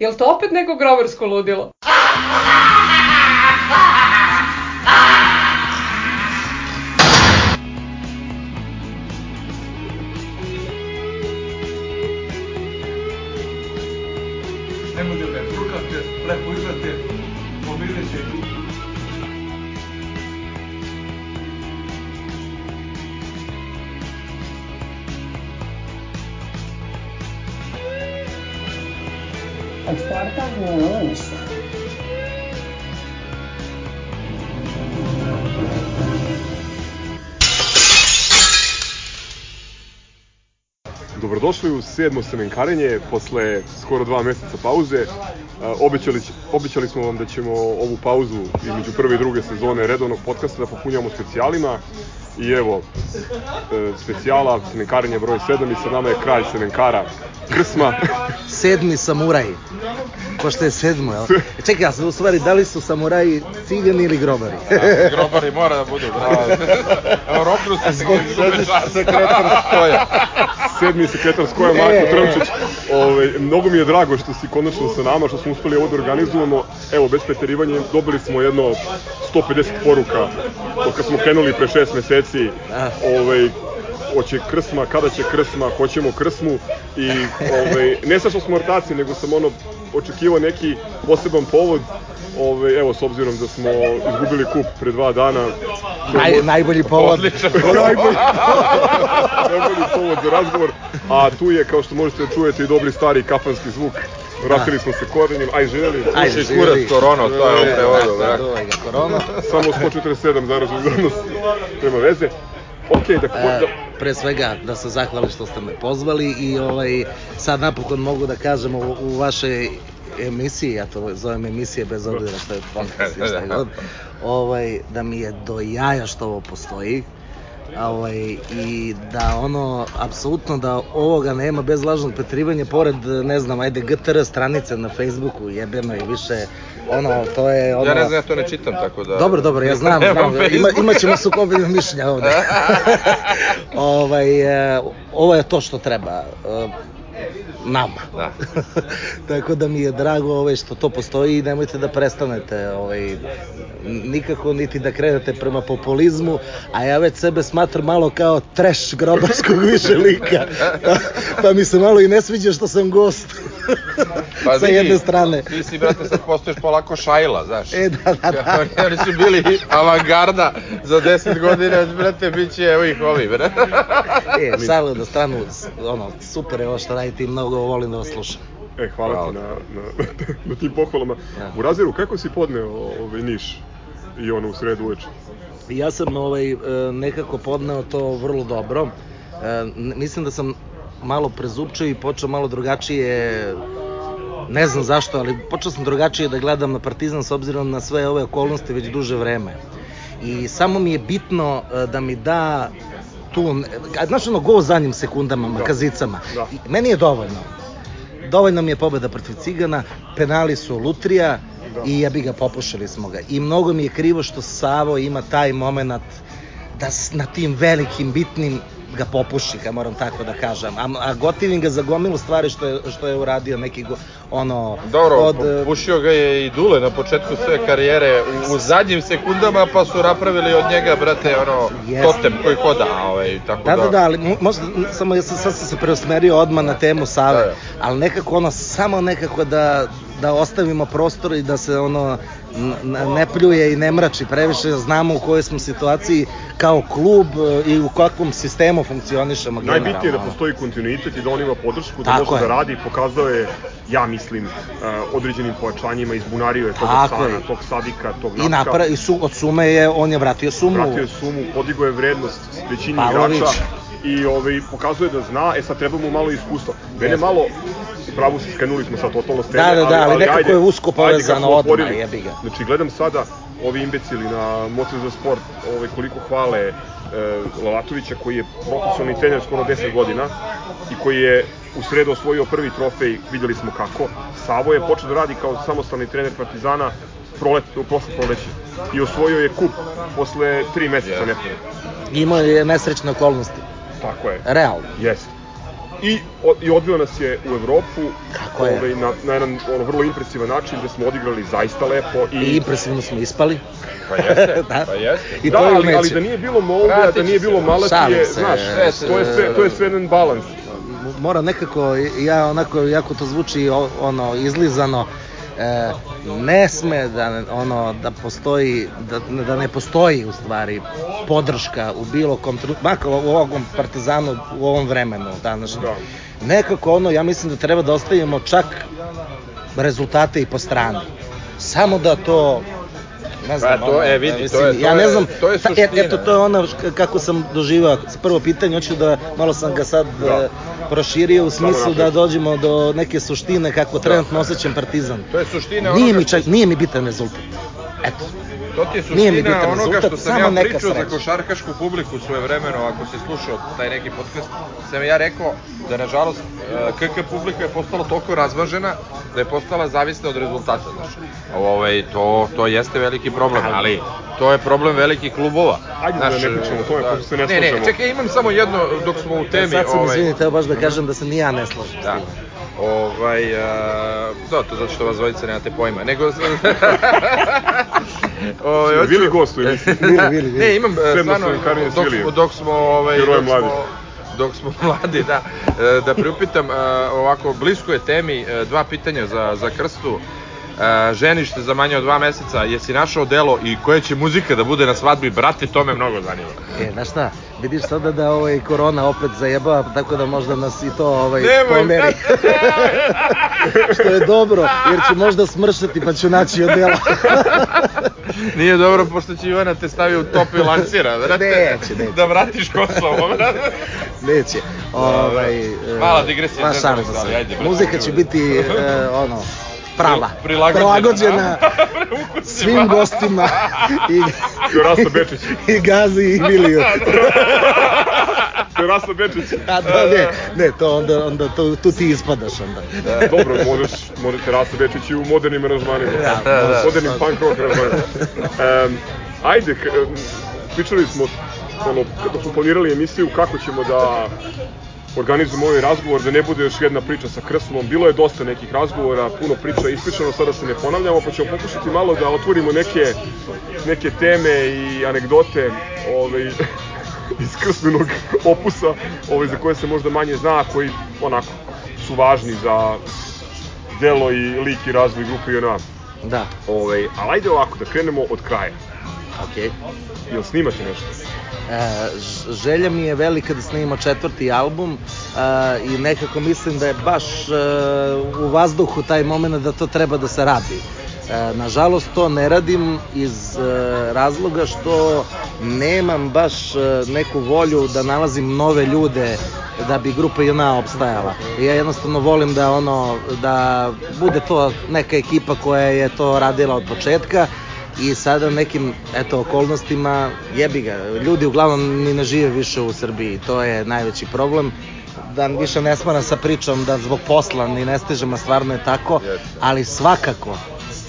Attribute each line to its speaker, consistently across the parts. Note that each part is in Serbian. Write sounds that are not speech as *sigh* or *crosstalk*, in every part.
Speaker 1: Jel to opet neko grobarsko ludilo?
Speaker 2: Dobrodošli u sedmo semenkarenje posle skoro dva meseca pauze. A, Obećali, obećali smo vam da ćemo ovu pauzu između prve i druge sezone redovnog podcasta da popunjamo specijalima. I evo, e, specijala, semenkarenje broj 7 i sa nama je kralj semenkara, Krsma.
Speaker 3: sedmi samuraj. Pošto je sedmo, jel? E, Čekaj, ja sam u stvari, da li su samuraji cigani ili grobari?
Speaker 4: Grobari mora da budu, bravo. *laughs* Evo, roknu se
Speaker 3: Sediš sekretar stoja.
Speaker 2: sedmi sekretar Skoja Marko Trmčić. Ove, mnogo mi je drago što si konačno sa nama, što smo uspeli ovo da organizujemo. Evo, bez preterivanja, dobili smo jedno 150 poruka od kad smo krenuli pre šest meseci. Ove, hoće krsma, kada će krsma, hoćemo krsmu i ovaj, ne sad što smo ortaci, nego sam ono očekivao neki poseban povod Ove, evo, s obzirom da smo izgubili kup pre dva dana,
Speaker 3: Naj, najbolji povod.
Speaker 4: Odličan
Speaker 2: najbolji, *laughs* najbolji povod za razgovor, a tu je, kao što možete da čujete, i dobri stari kafanski zvuk. Vratili smo se korenjem, aj željeli,
Speaker 3: Ajde,
Speaker 4: Slušaj, kurac korono, to je u prevodu,
Speaker 3: Da,
Speaker 4: da.
Speaker 3: ga korona.
Speaker 2: samo 147 zaražen danas, nema veze. Ok, da, da,
Speaker 3: pre svega da se zahvalim što ste me pozvali i ovaj sad napokon mogu da kažem u, u vašoj emisiji, ja to zovem emisije bez obzira što je podcast i šta *laughs* god, ovaj, da mi je do jaja što ovo postoji, a, ovaj, i da ono, apsolutno da ovoga nema bez lažnog pretrivanja, pored, ne znam, ajde, GTR stranice na Facebooku, jebeno i više, ono, to je ono...
Speaker 4: Ja ne znam, ja to ne čitam, tako da...
Speaker 3: Dobro, dobro, ja znam, *laughs* znam ima,
Speaker 4: Facebook.
Speaker 3: imat ćemo sukobljeno mišljenja ovde. *laughs* ovaj, e, ovo je to što treba e, nama.
Speaker 4: Da. *laughs*
Speaker 3: Tako da mi je drago ovaj, što to postoji i nemojte da prestanete ovaj, nikako niti da krenete prema populizmu, a ja već sebe smatram malo kao trash grobarskog više lika. Pa, *laughs* pa mi se malo i ne sviđa što sam gost. *laughs*
Speaker 4: Pa
Speaker 3: Sa
Speaker 4: vidi,
Speaker 3: jedne strane.
Speaker 4: Ti si, brate, sad postoješ polako šajla, znaš. *laughs*
Speaker 3: E, da, da, da.
Speaker 4: Oni, *laughs* oni su bili avangarda za 10 godina, brate, bit će evo ih ovi, brate.
Speaker 3: E, šalu na stranu, s- ono, super je ovo što radite i mnogo volim da vas slušam.
Speaker 2: e, hvala
Speaker 4: Bravo.
Speaker 2: ti na, na, na tim pohvalama.
Speaker 3: Da.
Speaker 2: U razjeru, kako si podneo ovaj Niš i ono u sredu uveče?
Speaker 3: Ja sam ovaj, e, nekako podneo to vrlo dobro. E, Mislim da sam malo prezupčio i počeo malo drugačije ne znam zašto, ali počeo sam drugačije da gledam na Partizan s obzirom na sve ove okolnosti već duže vreme. I samo mi je bitno e, da mi da tu, a, znaš ono go zadnjim sekundama, makazicama.
Speaker 2: Da.
Speaker 3: I Meni je dovoljno. Dovoljno mi je pobeda protiv Cigana, penali su lutrija
Speaker 2: Da.
Speaker 3: i ja bi ga popušili smo ga. I mnogo mi je krivo što Savo ima taj moment da na tim velikim, bitnim ga popuši, ga moram tako da kažem. A, a gotivim ga za gomilu stvari što je, što je uradio neki go, ono...
Speaker 4: Dobro,
Speaker 3: od, e,
Speaker 4: pušio ga je i Dule na početku sve karijere u, u zadnjim sekundama, pa su napravili od njega, brate, ono,
Speaker 3: Jeste.
Speaker 4: totem koji hoda, ovaj, tako
Speaker 3: Da, da, da, ali mo- možda, samo ja sam, sad sam se preusmerio odmah na temu Save,
Speaker 4: Da, da.
Speaker 3: ali nekako ono, samo nekako da, da ostavimo prostor i da se ono ne pljuje i ne mrači previše, znamo u kojoj smo situaciji kao klub e, i u kakvom sistemu funkcionišemo generalno.
Speaker 2: Najbitnije je da postoji kontinuitet i da on ima podršku, da
Speaker 3: Tako
Speaker 2: može
Speaker 3: je.
Speaker 2: da radi, pokazao je, ja mislim, uh, određenim pojačanjima, izbunario je tog
Speaker 3: je.
Speaker 2: tog Sadika, tog
Speaker 3: I napra, i su, od sume je, on je vratio sumu.
Speaker 2: vratio je sumu, podigao je vrednost većini
Speaker 3: Pavlović.
Speaker 2: igrača i ovaj, pokazuje da zna, e sad treba mu malo iskustva. Mene malo, u pravu se skrenuli smo sa totalno s teme,
Speaker 3: Da, da, da, ali nekako
Speaker 2: ajde,
Speaker 3: je usko povezano odmah, jebi ga.
Speaker 2: Znači, gledam sada ovi imbecili na Moce za sport, ovaj, koliko hvale e, Lalatovića, koji je profesionalni trener skoro 10 godina i koji je u sredu osvojio prvi trofej, videli smo kako. Savo je počeo da radi kao samostalni trener Partizana prolet, u prošlo proleće i osvojio je kup posle tri meseca
Speaker 4: Jeste.
Speaker 2: nepune.
Speaker 3: Imao je nesrećne okolnosti.
Speaker 2: Tako je.
Speaker 3: Realno.
Speaker 2: Jeste. I, o, i odveo nas je u Evropu
Speaker 3: Kako je?
Speaker 2: ovaj, na, na jedan ono, vrlo impresivan način gde smo odigrali zaista lepo i,
Speaker 3: I impresivno smo ispali.
Speaker 4: Pa jeste, *laughs*
Speaker 3: Da.
Speaker 4: pa jeste.
Speaker 3: I
Speaker 2: da,
Speaker 3: to je
Speaker 2: ali, ali da nije bilo Molde, da nije bilo Malatije, znaš,
Speaker 4: sve
Speaker 2: to je sve, to je sve jedan balans.
Speaker 3: mora nekako, ja onako, jako to zvuči ono, izlizano, e, ne sme da ono da postoji da, da ne postoji u stvari podrška u bilo kom makar u ovom Partizanu u ovom vremenu današnjem.
Speaker 2: Da.
Speaker 3: Nekako ono ja mislim da treba da ostavimo čak rezultate i po strani. Samo da to ne znam,
Speaker 4: Pa to,
Speaker 3: ono,
Speaker 4: e, vidi, to
Speaker 3: mislim,
Speaker 4: je- to
Speaker 3: ja ne
Speaker 4: je-
Speaker 3: znam,
Speaker 4: to je
Speaker 3: ta- e-
Speaker 4: suština.
Speaker 3: eto, to je ono kako sam doživao, prvo pitanje, hoću da, malo sam ga sad
Speaker 2: Da.
Speaker 3: e, proširio u smislu da dođemo do neke suštine kako trenutno osjećam Partizan.
Speaker 4: To je suština
Speaker 3: Nije mi, čak, nije mi bitan rezultat. Eto.
Speaker 4: To ti je suština
Speaker 3: bitan
Speaker 4: onoga
Speaker 3: rezultat,
Speaker 4: što sam
Speaker 3: samo
Speaker 4: ja pričao za košarkašku publiku svoje vremeno, ako si slušao taj neki podcast, sam ja rekao da nažalost e, KK publika je postala toliko razvažena da je postala zavisna od rezultata, znaš. Ovaj, to, to jeste veliki problem, ali to je problem velikih klubova.
Speaker 2: Ajde da ne pričamo o tome, pošto se ne
Speaker 4: Ne, ne,
Speaker 2: slažemo.
Speaker 4: čekaj, imam samo jedno dok smo u temi.
Speaker 3: Sad sam,
Speaker 4: ovaj,
Speaker 3: izvinite, evo baš da kažem da se ni ja ne slažem
Speaker 4: Da. Ovaj, a, da, to zato što vas dvojica nemate pojma. Nego... *laughs* ovaj, hoću-
Speaker 2: Vili gostuju, mislim.
Speaker 3: Vili, vili, *laughs* vili.
Speaker 4: Ne, imam stvarno, dok, smo, dok smo, ovaj, dok smo, dok smo *laughs* mladi, da, e, da priupitam, e, ovako, blisko je temi, e, dva pitanja za, za krstu. E, ženiš se za manje od dva meseca, jesi našao delo i koja će muzika da bude na svadbi, brate, to me mnogo zanima.
Speaker 3: E, znaš šta, vidiš sada da ovaj korona opet zajebava, tako da možda nas i to ovaj
Speaker 4: Nemoj,
Speaker 3: pomeri. *laughs* Što je dobro, jer će možda smršati pa ću naći odela. *laughs*
Speaker 4: Nije dobro, pošto će Ivana te stavi u top i lansira, brate.
Speaker 3: Neće, neće.
Speaker 4: Da vratiš Kosovo, brate. *laughs*
Speaker 3: Neće. Ovaj, e,
Speaker 4: Mala digresija,
Speaker 3: Ma šalim se. Muzika će biti e, ono prava,
Speaker 4: Prilagođena.
Speaker 3: prilagođena *laughs* svim gostima i,
Speaker 2: To je Rasta Bečić.
Speaker 3: i Gazi i Viliju.
Speaker 2: To je Rasta Bečić.
Speaker 3: A da, ne, ne, to onda, onda to, tu ti ispadaš onda.
Speaker 2: Dobro, možeš, možete Rasta Bečić i u modernim aranžmanima.
Speaker 3: Da,
Speaker 4: da, da.
Speaker 2: Modernim punk rock aranžmanima. Um, ajde, pričali smo, ono, dok smo planirali emisiju, kako ćemo da organizujemo ovaj razgovor, da ne bude još jedna priča sa Krsulom. Bilo je dosta nekih razgovora, puno priča ispričano, sada se ne ponavljamo, pa ćemo pokušati malo da otvorimo neke, neke teme i anegdote ovaj, *laughs* iz krstvenog opusa, ovaj, za koje se možda manje zna, a koji onako su važni za delo i lik i razvoj grupe JNA.
Speaker 3: Da,
Speaker 2: Ovaj, ali ajde ovako, da krenemo od kraja.
Speaker 3: okej.
Speaker 2: Jel snimate nešto?
Speaker 3: E, želja mi je velika da snimimo četvrti album e, i nekako mislim da je baš e, u vazduhu taj moment da to treba da se radi. Nažalost to ne radim iz razloga što nemam baš neku volju da nalazim nove ljude da bi grupa JNA opstajala. I ja jednostavno volim da ono da bude to neka ekipa koja je to radila od početka i sada nekim eto okolnostima jebi ga ljudi uglavnom ni ne žive više u Srbiji. To je najveći problem. Da više ne smaram sa pričom da zbog posla ni ne stižemo stvarno je tako. Ali svakako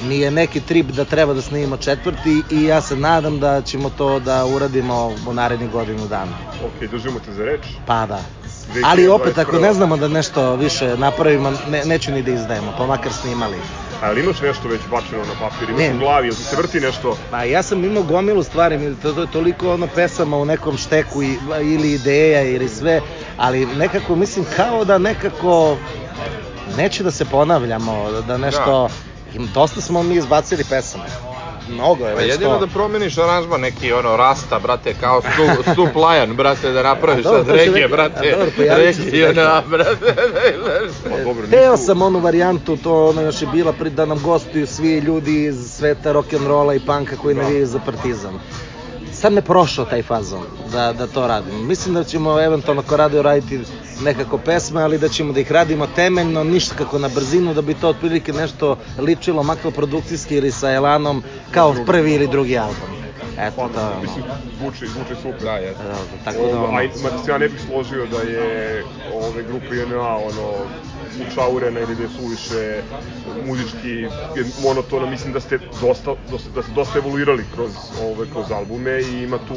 Speaker 3: mi je neki trip da treba da snimimo četvrti i ja se nadam da ćemo to da uradimo u narednih godinu dana.
Speaker 2: Ok, držimo te za reč.
Speaker 3: pa da.
Speaker 2: 2021.
Speaker 3: ali opet ako ne znamo da nešto više napravimo ne, neću ni da izdajemo pa makar snimali
Speaker 2: A ali imaš nešto već bačeno na papir, imaš
Speaker 3: Ne.
Speaker 2: u glavi, jel ti se vrti nešto?
Speaker 3: Pa ja sam imao gomilu stvari, to, to je toliko ono pesama u nekom šteku i, ili ideja ili sve, ali nekako mislim kao da nekako neću da se ponavljamo, da nešto, im, dosta smo mi izbacili pesama. Mnogo je
Speaker 4: Pa
Speaker 3: već
Speaker 4: jedino
Speaker 3: to.
Speaker 4: da promeniš aranžman neki ono rasta, brate, kao stu, stup lajan, brate, da napraviš sad
Speaker 3: to će
Speaker 4: regije, brate,
Speaker 3: a dobro, pojavit će se
Speaker 4: regije,
Speaker 3: neki.
Speaker 4: na, brate, *laughs*
Speaker 2: Pa dobro,
Speaker 3: Hteo
Speaker 2: nisu...
Speaker 3: sam onu varijantu, to ono još je bila pri, da nam gostuju svi ljudi iz sveta rock'n'rolla i panka koji
Speaker 2: Da.
Speaker 3: navijaju za partizan. Sad me prošao taj fazon da, da to radim. Mislim da ćemo eventualno ko radio raditi nekako pesme, ali da ćemo da ih radimo temeljno, ništa kako na brzinu, da bi to otprilike nešto ličilo, makar produkcijski ili sa Elanom, kao prvi ili drugi album. Eto,
Speaker 2: Pa,
Speaker 3: to je ono.
Speaker 2: mislim, zvuči, zvuči super.
Speaker 4: Da, je.
Speaker 3: E, Tako da ono,
Speaker 2: aj, ma ja ne bih složio da je ove grupe JNA ono učaurena ili da je suviše muzički monotono, mislim da ste dosta, dosta da ste dosta evoluirali kroz ove kroz albume i ima tu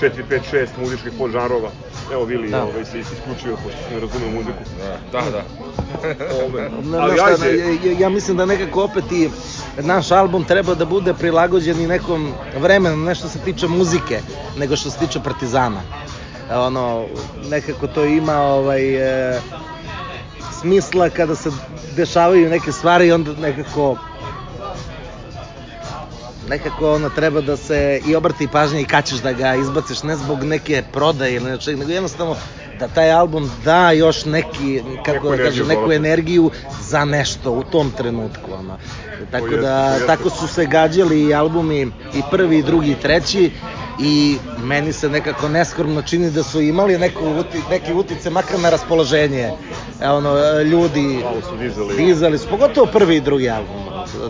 Speaker 2: 4 5 6 muzičkih podžanrova. Evo Vili,
Speaker 3: Da.
Speaker 2: ovaj se isključio pošto se ne razume muziku.
Speaker 4: Da, da.
Speaker 2: Ove,
Speaker 3: Na,
Speaker 2: ali
Speaker 3: šta,
Speaker 2: ajde,
Speaker 3: ja, ja mislim da nekako opet i naš album treba da bude prilagođen i nekom vremenu, ne što se tiče muzike, nego što se tiče Partizana. Ono, nekako to ima ovaj, e, smisla kada se dešavaju neke stvari i onda nekako nekako ono treba da se i obrati pažnja i kad ćeš da ga izbaciš ne zbog neke prodaje ili nečeg, nego jednostavno da taj album da još neki, kako
Speaker 2: Neku
Speaker 3: da kažem, neku energiju za nešto u tom trenutku. Ono. Tako da, tako su se gađali i albumi i prvi, i drugi, i treći i meni se nekako neskromno čini da su imali neku, uti, neki utice makar na raspoloženje e, ono, ljudi
Speaker 2: malo su dizali.
Speaker 3: dizali su, pogotovo prvi i drugi album.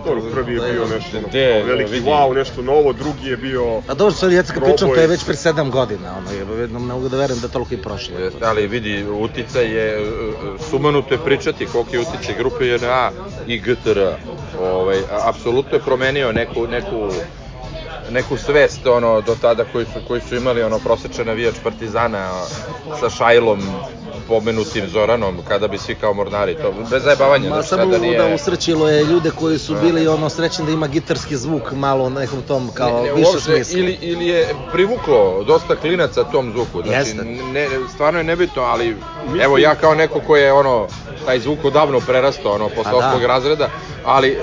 Speaker 2: Dobro, prvi je bio nešto ono,
Speaker 4: Gde,
Speaker 2: veliki
Speaker 4: vidi.
Speaker 2: wow, nešto novo, drugi je bio
Speaker 3: A dobro, sad ja kad pričam, to je već pre sedam godina, ono, je, jednom ne mogu da verujem da toliko i prošlo.
Speaker 4: Ali vidi, uticaj je, e, sumanuto je pričati koliko je uticaj grupe JNA i GTR. Ovaj, apsolutno je promenio neku, neku neku svest ono do tada koji su koji su imali ono prosečan navijač Partizana sa Šajlom pomenutim Zoranom kada bi svi kao mornari to bez zajebavanja
Speaker 3: Ma
Speaker 4: znači,
Speaker 3: samo
Speaker 4: sada nije
Speaker 3: da usrećilo je ljude koji su bili ono srećni da ima gitarski zvuk malo u nekom tom kao
Speaker 4: ne, ne,
Speaker 3: više smisla.
Speaker 4: Ili, ili je privuklo dosta klinaca tom zvuku. Znači,
Speaker 3: Jeste.
Speaker 4: ne, stvarno je nebitno, ali evo ja kao neko ko je ono, taj zvuk odavno prerastao, ono, posle
Speaker 3: da.
Speaker 4: osmog razreda, ali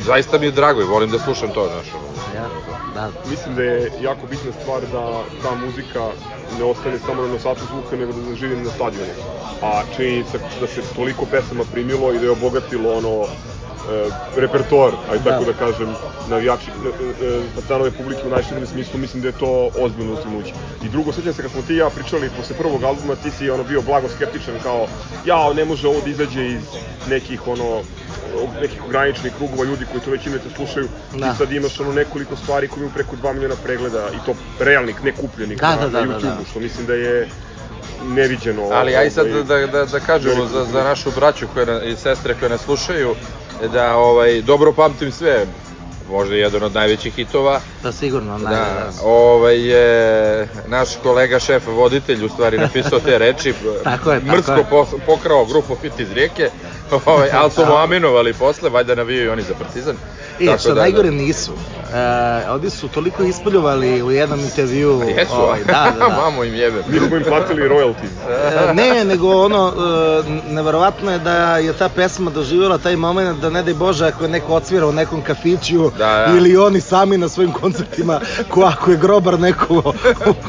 Speaker 4: zaista mi je drago i volim da slušam to, znaš.
Speaker 3: Da.
Speaker 2: Mislim da je jako bitna stvar da ta muzika ne ostane samo na nosaču zvuka, nego da zaživi na stadionu. A činjenica da se toliko pesama primilo i da je obogatilo ono repertoar, aj tako da,
Speaker 3: Da.
Speaker 2: kažem, navijači e, e, Partizanove publike u najširem smislu, mislim da je to ozbiljno ustignuće. I drugo, sećam se kad smo ti i ja pričali posle prvog albuma, ti si ono bio blago skeptičan kao, ja, ne može ovo da izađe iz nekih ono nekih ograničenih krugova ljudi koji to već imate slušaju
Speaker 3: Da.
Speaker 2: i sad imaš ono nekoliko stvari koje imaju preko 2 miliona pregleda i to realnih, ne kupljenih
Speaker 3: Da,
Speaker 2: na,
Speaker 3: da, da,
Speaker 2: na
Speaker 3: da,
Speaker 2: YouTube-u,
Speaker 3: da.
Speaker 2: što mislim da je neviđeno.
Speaker 4: Ali aj sad
Speaker 2: ovaj,
Speaker 4: da, da, da kažemo za, za našu braću koje, i sestre koje nas slušaju, da ovaj, dobro pamtim sve, možda jedan od najvećih hitova,
Speaker 3: Da, sigurno, naj,
Speaker 4: Da,
Speaker 3: da.
Speaker 4: ovaj je naš kolega šef voditelj u stvari napisao te reči. *laughs*
Speaker 3: Tako je, tako
Speaker 4: Mrsko
Speaker 3: je.
Speaker 4: pos- pokrao grupu Fit iz Rijeke. Ovaj, ali su mu aminovali posle, valjda navijaju oni za Partizan.
Speaker 3: I
Speaker 4: Tako
Speaker 3: što
Speaker 4: da,
Speaker 3: najgore nisu. E, ovdje su toliko ispoljovali u jednom intervju.
Speaker 4: Da. Jesu,
Speaker 3: ovaj, da, *laughs* da, da.
Speaker 4: Mamo im jebe.
Speaker 2: Mi smo im platili royalties.
Speaker 3: E, ne, nego ono, e, neverovatno je da je ta pesma doživjela taj moment da ne daj Bože ako je neko odsvira u nekom kafiću
Speaker 4: Da, da.
Speaker 3: ili oni sami na svojim koncertima, ko ako je grobar neko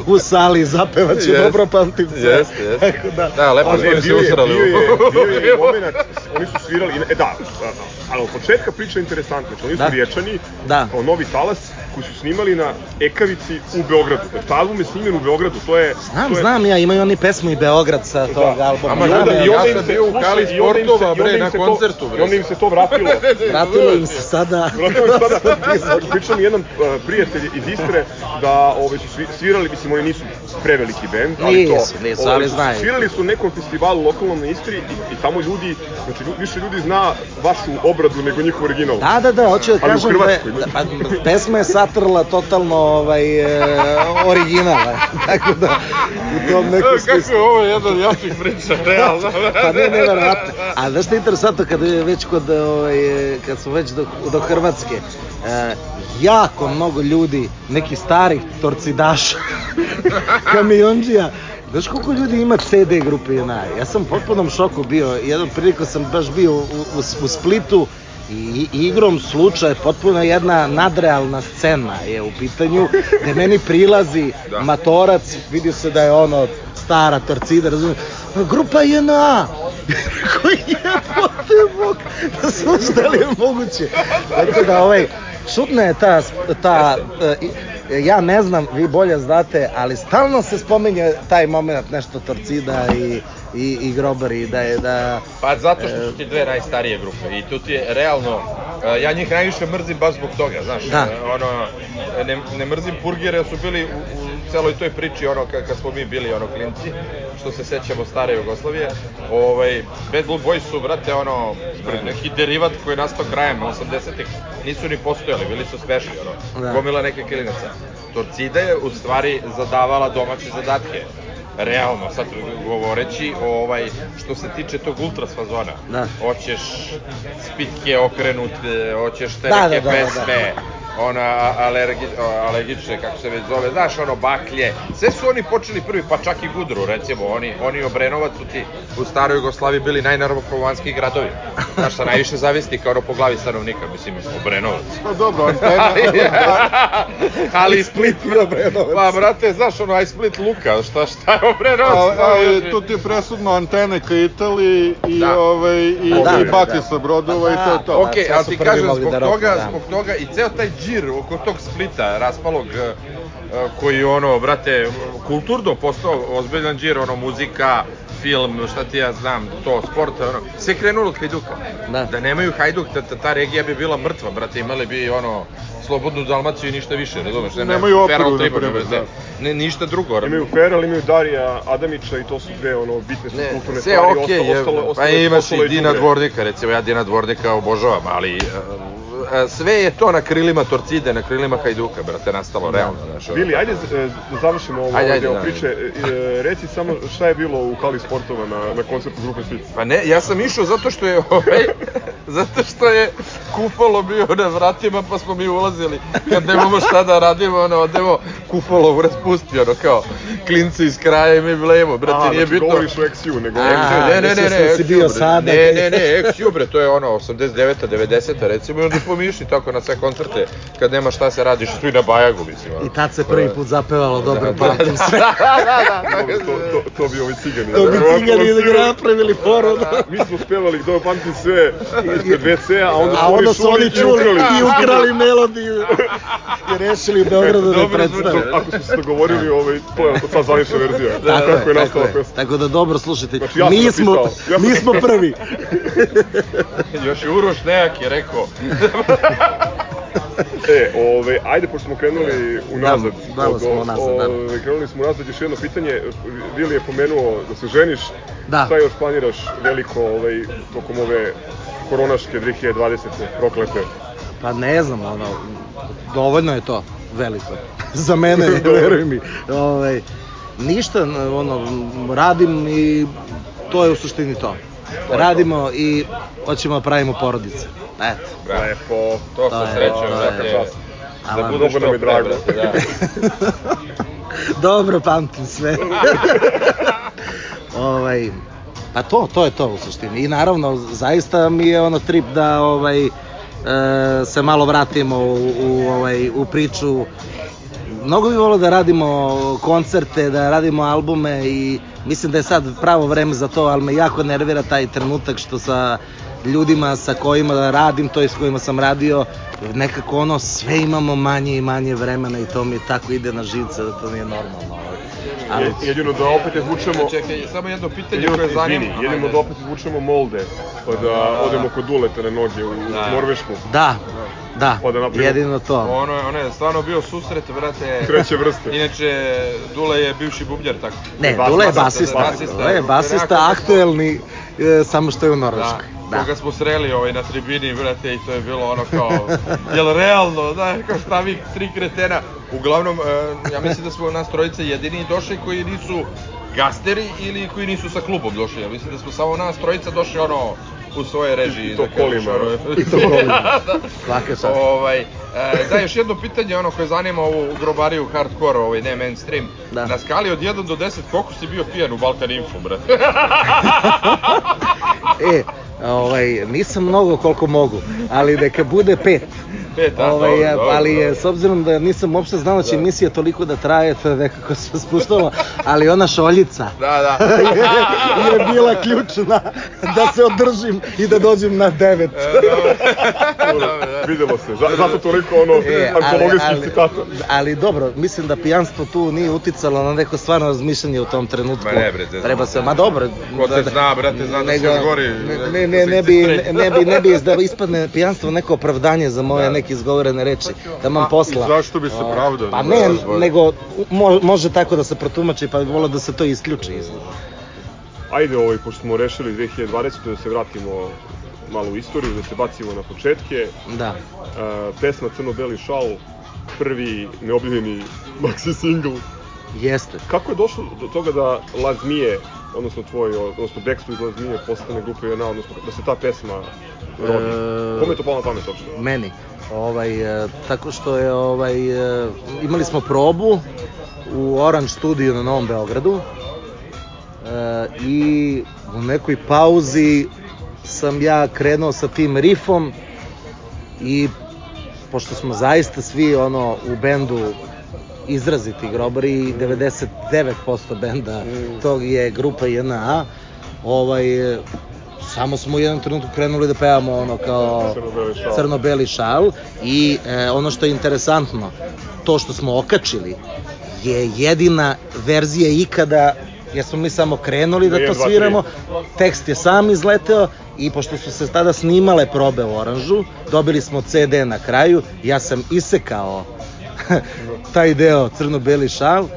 Speaker 3: u sali zapevaće,
Speaker 4: Jest.
Speaker 3: dobro pamtim sve.
Speaker 4: Jeste, jeste. *laughs*
Speaker 3: Tako da,
Speaker 4: Da, lepo smo se usrali.
Speaker 2: bio je,
Speaker 4: u- *laughs*
Speaker 2: bio je i moment, oni su svirali, e da, da, ali od početka priča je interesantna, znači oni su
Speaker 3: Da.
Speaker 2: riječani,
Speaker 3: Da.
Speaker 2: kao novi talas, koji su snimali na Ekavici u Beogradu. Znači, album je snimljen u Beogradu, to je...
Speaker 3: Znam,
Speaker 2: to je,
Speaker 3: znam ja, imaju oni pesmu i Beograd sa tog albuma.
Speaker 4: Ama
Speaker 2: onda,
Speaker 3: ja,
Speaker 2: i onda
Speaker 4: ja
Speaker 2: im se,
Speaker 4: bio u Kali Sportova, bre, na koncertu, bre.
Speaker 2: I onda im se to vratilo.
Speaker 3: Vratilo im se sada. *laughs*
Speaker 2: Vratilo im se sada, pričao mi jedan uh, prijatelj iz Istre da ove, su svi- svirali, mislim oni nisu preveliki bend, ali to...
Speaker 3: Nisu, nisu,
Speaker 2: ove,
Speaker 3: ali znaju.
Speaker 2: Svirali su na nekom festivalu lokalnom na Istri i, i tamo ljudi, znači lju- više ljudi zna vašu obradu nego njihov original.
Speaker 3: Da, da, da, hoću da kažem da je, da, pa, pesma je satrla totalno ovaj, e, original, e, *laughs* tako da u tom nekom smislu.
Speaker 4: Kako je ovo jedan od jačih priča, realno. *laughs*
Speaker 3: Pa ne, nevjerovatno. A znaš što je interesantno kada je već kod, ovaj, kad smo već do, do Hrvatske, e, jako mnogo ljudi, neki starih torcidaša, *laughs* kamionđija, Znaš koliko ljudi ima CD grupe JNA? Ja sam u potpunom šoku bio. Jednom priliku sam baš bio u, u, u Splitu i igrom slučaja potpuno jedna nadrealna scena je u pitanju, gde meni prilazi
Speaker 4: Da.
Speaker 3: matorac, vidio se da je ono stara torcida, razumiješ, grupa JNA, *laughs* koji jebote bog, da sluš da li je moguće. Tako da ovaj, čudna je ta, ta e, ja ne znam, vi bolje znate, ali stalno se spominje taj moment nešto torcida i, i, i grobari, da je da...
Speaker 4: Pa zato što su ti dve najstarije grupe i tu ti je realno, e, ja njih najviše mrzim baš zbog toga, znaš,
Speaker 3: Da.
Speaker 4: e, ono, ne, ne mrzim Purgire, su bili u, u celoj toj priči, ono, kad, kad smo mi bili, ono, klinci, što se sećamo stare Jugoslavije, ovaj, Bad Blue Boys su, brate, ono, neki derivat koji je nastao krajem 80-ih, nisu ni postojali, bili su smešni, ono,
Speaker 3: Da.
Speaker 4: gomila neke klinaca. Torcida je, u stvari, zadavala domaće zadatke realno sad govoreći ovaj što se tiče tog ultras fazona
Speaker 3: Da.
Speaker 4: hoćeš spitke okrenute hoćeš te
Speaker 3: Da,
Speaker 4: neke
Speaker 3: da, da, da,
Speaker 4: pesme ona alergi, alergične kako se već zove znaš ono baklje sve su oni počeli prvi pa čak i Budru recimo oni oni Obrenovac su ti u staroj Jugoslaviji bili najnarokovanski gradovi znaš šta najviše zavisnika ono po glavi stanovnika mislim Obrenovac
Speaker 5: Pa dobro, antena,
Speaker 4: ali Split
Speaker 3: i Obrenovac.
Speaker 4: pa brate znaš ono aj Split Luka šta šta je Obrenovac
Speaker 5: ali, ali tu ti je presudno antene ka Italiji i,
Speaker 4: Da.
Speaker 5: ovaj, i,
Speaker 3: Da,
Speaker 5: i
Speaker 3: da,
Speaker 5: bake
Speaker 3: da.
Speaker 5: sa brodova
Speaker 3: Pa
Speaker 5: i to je
Speaker 3: da,
Speaker 5: to.
Speaker 3: da.
Speaker 4: Ok,
Speaker 3: sve
Speaker 4: ali ti kažem, zbog
Speaker 3: da
Speaker 4: toga,
Speaker 3: da.
Speaker 4: zbog toga i ceo taj džir oko tog Splita, raspalog, eh, koji ono, brate, kulturno postao ozbiljan džir, ono, muzika, film, šta ti ja znam, to, sport, ono, sve krenulo od Hajduka.
Speaker 3: Da.
Speaker 4: Da nemaju Hajduk, ta, ta, regija bi bila mrtva, brate, imali bi, ono, slobodnu Dalmaciju i ništa više, razumeš? Ne,
Speaker 5: Nemaju operu,
Speaker 4: Feral
Speaker 5: na
Speaker 4: Tribune,
Speaker 5: primer,
Speaker 4: brate. Ne, ništa drugo.
Speaker 2: Imaju Feral, imaju Darija Adamića i to su dve ono bitne su
Speaker 4: Ne,
Speaker 2: kulturne
Speaker 4: sve
Speaker 2: stvari.
Speaker 4: okej,
Speaker 2: ostalo,
Speaker 4: je,
Speaker 2: ostalo,
Speaker 4: pa
Speaker 2: ostalo,
Speaker 4: imaš
Speaker 2: ostalo
Speaker 4: i Dina. Dvornika, recimo ja Dina Dvornika obožavam, ali e, e, sve je to na krilima Torcide, na krilima Hajduka, brate, nastalo realno, znaš.
Speaker 2: Bili, ajde e, da završimo ovo
Speaker 4: Ajde, ajde,
Speaker 2: deo
Speaker 4: da,
Speaker 2: priče. E, reci samo šta je bilo u Kali Sportova na, na koncertu grupe Split.
Speaker 4: Pa ne, ja sam išao zato što je ovaj, *laughs* zato što je kufalo bio na vratima pa smo mi ulazili. Kad nemamo šta da radimo, ono, odemo kufalo u raspusti, ono, kao klinci iz kraja i mi vlevo, brate,
Speaker 2: Aha,
Speaker 4: nije
Speaker 2: znači
Speaker 4: bitno.
Speaker 2: govoriš o XU, nego...
Speaker 3: A,
Speaker 4: XU, ne, ne, ne, ne,
Speaker 3: da
Speaker 4: XU,
Speaker 3: bio
Speaker 4: bre.
Speaker 3: sada,
Speaker 4: Ne, ne, ne, XU, bre, to je ono, 89. 90. recimo, i onda smo mi išli tako na sve koncerte, kad nema šta se radiš, tu i na Bajagu, mislim, ono.
Speaker 3: I tad se prvi put zapevalo dobro,
Speaker 4: Da, da,
Speaker 3: sve.
Speaker 4: da, da, da,
Speaker 2: Dobro, to, to, to bi ovi cigani.
Speaker 3: To bi cigani da ga napravili foru. da.
Speaker 2: Mi smo spevali, dobro pamtim sve, ispred WC-a, a onda
Speaker 3: A
Speaker 2: su
Speaker 3: onda
Speaker 2: oni
Speaker 3: su oni
Speaker 2: čuli i ukrali.
Speaker 3: melodiju. I rešili Beogradu da predstave.
Speaker 2: Ako su se dogovorili, ovaj, to je sad zvanična verzija.
Speaker 3: Tako
Speaker 2: kako
Speaker 3: je,
Speaker 2: je
Speaker 3: tako
Speaker 2: nastala
Speaker 3: je.
Speaker 2: pesma.
Speaker 3: Tako da dobro slušajte.
Speaker 2: Znači, ja
Speaker 3: mi smo,
Speaker 2: ja
Speaker 3: mi smo prvi. *laughs*
Speaker 4: Još i Uroš Nejak je rekao, *laughs*
Speaker 2: E, ove, ajde, pošto smo krenuli unazad.
Speaker 3: Da, malo
Speaker 2: od-
Speaker 3: smo unazad, da.
Speaker 2: ove, Krenuli smo unazad, još jedno pitanje. Vili je pomenuo da se ženiš.
Speaker 3: Da.
Speaker 2: Šta još planiraš veliko ovaj, tokom ove koronaške 2020. proklete?
Speaker 3: Pa ne znam, ono, dovoljno je to, veliko. *laughs* Za mene, *laughs* veruj mi. Ovaj, ništa, ono, radim i to je u suštini to. Radimo i hoćemo da pravimo porodice. Eto.
Speaker 2: Lepo.
Speaker 4: to
Speaker 3: To
Speaker 4: sa
Speaker 3: je-
Speaker 4: srećom,
Speaker 3: to je-
Speaker 4: brate,
Speaker 2: čast.
Speaker 4: da
Speaker 2: je
Speaker 4: što pre,
Speaker 2: drago.
Speaker 4: da. *laughs*
Speaker 3: Dobro pamtim sve. ovaj, pa to, to je to u suštini. I naravno, zaista mi je ono trip da ovaj, se malo vratimo u, u, ovaj, u priču. Mnogo bi volio da radimo koncerte, da radimo albume i mislim da je sad pravo vreme za to, ali me jako nervira taj trenutak što sa ljudima sa kojima radim, to je s kojima sam radio, nekako ono sve imamo manje i manje vremena i to mi tako ide na živce da to nije normalno. Ali,
Speaker 2: Je- Jedino da opet izvučemo...
Speaker 4: Čekaj, samo jedno pitanje
Speaker 2: Jedino,
Speaker 4: koje zanima.
Speaker 2: izvini, jedino da opet izvučemo molde, pa da,
Speaker 4: da.
Speaker 2: odemo kod Duleta na noge u
Speaker 4: Da.
Speaker 2: Norvešku.
Speaker 3: da, da,
Speaker 2: Pa da napravimo-
Speaker 3: jedino to.
Speaker 4: Ono, je- ono je stvarno bio susret, brate.
Speaker 2: Treće vrste.
Speaker 4: Inače, Dule je bivši bubnjar, tako.
Speaker 3: Ne, Dule je
Speaker 4: basista,
Speaker 3: basista,
Speaker 4: basista.
Speaker 3: Dule je basista,
Speaker 4: Nekako-
Speaker 3: aktuelni, e, samo što je u
Speaker 4: Da,
Speaker 3: Norveškoj. Da.
Speaker 4: Koga smo sreli ovaj, na tribini, brate, i to je bilo ono kao, jel realno, da, kao šta vi tri kretena. Uglavnom, e, ja mislim da smo nas trojice jedini došli koji nisu gasteri ili koji nisu sa klubom došli. Ja mislim da smo samo nas trojica došli ono u svoje režiji.
Speaker 2: I to
Speaker 4: da
Speaker 2: kolima,
Speaker 3: I to kolima. *laughs*
Speaker 4: da.
Speaker 3: Svaka čast.
Speaker 4: Ovaj, e, da, još jedno pitanje, ono koje zanima ovu grobariju hardcore, ovaj, ne mainstream.
Speaker 3: Da.
Speaker 4: Na skali od 1 do 10, koliko si bio pijan u Balkan Info, brate? *laughs* *laughs*
Speaker 3: E, ovaj, nisam mnogo koliko mogu, ali neka bude pet.
Speaker 4: Pet, a,
Speaker 3: ovaj,
Speaker 4: dobro, dobro,
Speaker 3: ali je,
Speaker 4: dobro.
Speaker 3: s obzirom da nisam uopšte znao da će emisija toliko da traje, to je nekako se spuštalo, ali ona šoljica
Speaker 4: Da, da. *laughs*
Speaker 3: je, je bila ključna da se održim i da dođem na devet. *laughs*
Speaker 2: Videlo se, za, zato toliko ono
Speaker 3: E,
Speaker 2: antologijskih
Speaker 3: ali,
Speaker 2: citata.
Speaker 3: ali dobro, mislim da pijanstvo tu nije uticalo na neko stvarno razmišljanje u tom trenutku.
Speaker 4: Ma ne, bre,
Speaker 3: Treba
Speaker 4: se.
Speaker 3: se, ma dobro.
Speaker 4: Ko te zna, brate, zna da još gori,
Speaker 3: Ne,
Speaker 4: da
Speaker 3: ne, ne, ne bi, ne bi, ne bi da ispadne pijanstvo neko opravdanje za moje
Speaker 4: Da.
Speaker 3: neke neke izgovorene reči, taman posla.
Speaker 5: i zašto bi se pravdao?
Speaker 3: Pa
Speaker 5: Ne
Speaker 3: nego mo, može tako da se protumači, pa bi volio da se to isključi. iz-
Speaker 2: Ajde, ovaj, pošto smo rešili 2020. da se vratimo malo u istoriju, da se bacimo na početke.
Speaker 3: Da.
Speaker 2: Pesma Crno-beli šal, prvi neobljivljeni maxi single.
Speaker 3: Jeste.
Speaker 2: Kako je došlo do toga da La Zmije, odnosno tvoj, odnosno Backstreet La Zmije postane grupa JNA, odnosno da se ta pesma rodi?
Speaker 3: E,
Speaker 2: Kome je to palo na pamet uopšte?
Speaker 3: Meni. Ovaj, e, tako što je, ovaj, e, imali smo probu u Orange studiju na Novom Beogradu e, i u nekoj pauzi sam ja krenuo sa tim rifom i pošto smo zaista svi ono u bendu izraziti grobari i 99% benda tog je grupa JNA ovaj samo smo u jednom trenutku krenuli da pevamo ono kao
Speaker 2: Crno-beli šal.
Speaker 3: crno-beli šal i e, ono što je interesantno to što smo okačili je jedina verzija ikada jer smo mi samo krenuli da to sviramo tekst je sam izleteo i pošto su se tada snimale probe u Oranžu dobili smo CD na kraju ja sam isekao *laughs* taj deo crno-beli šal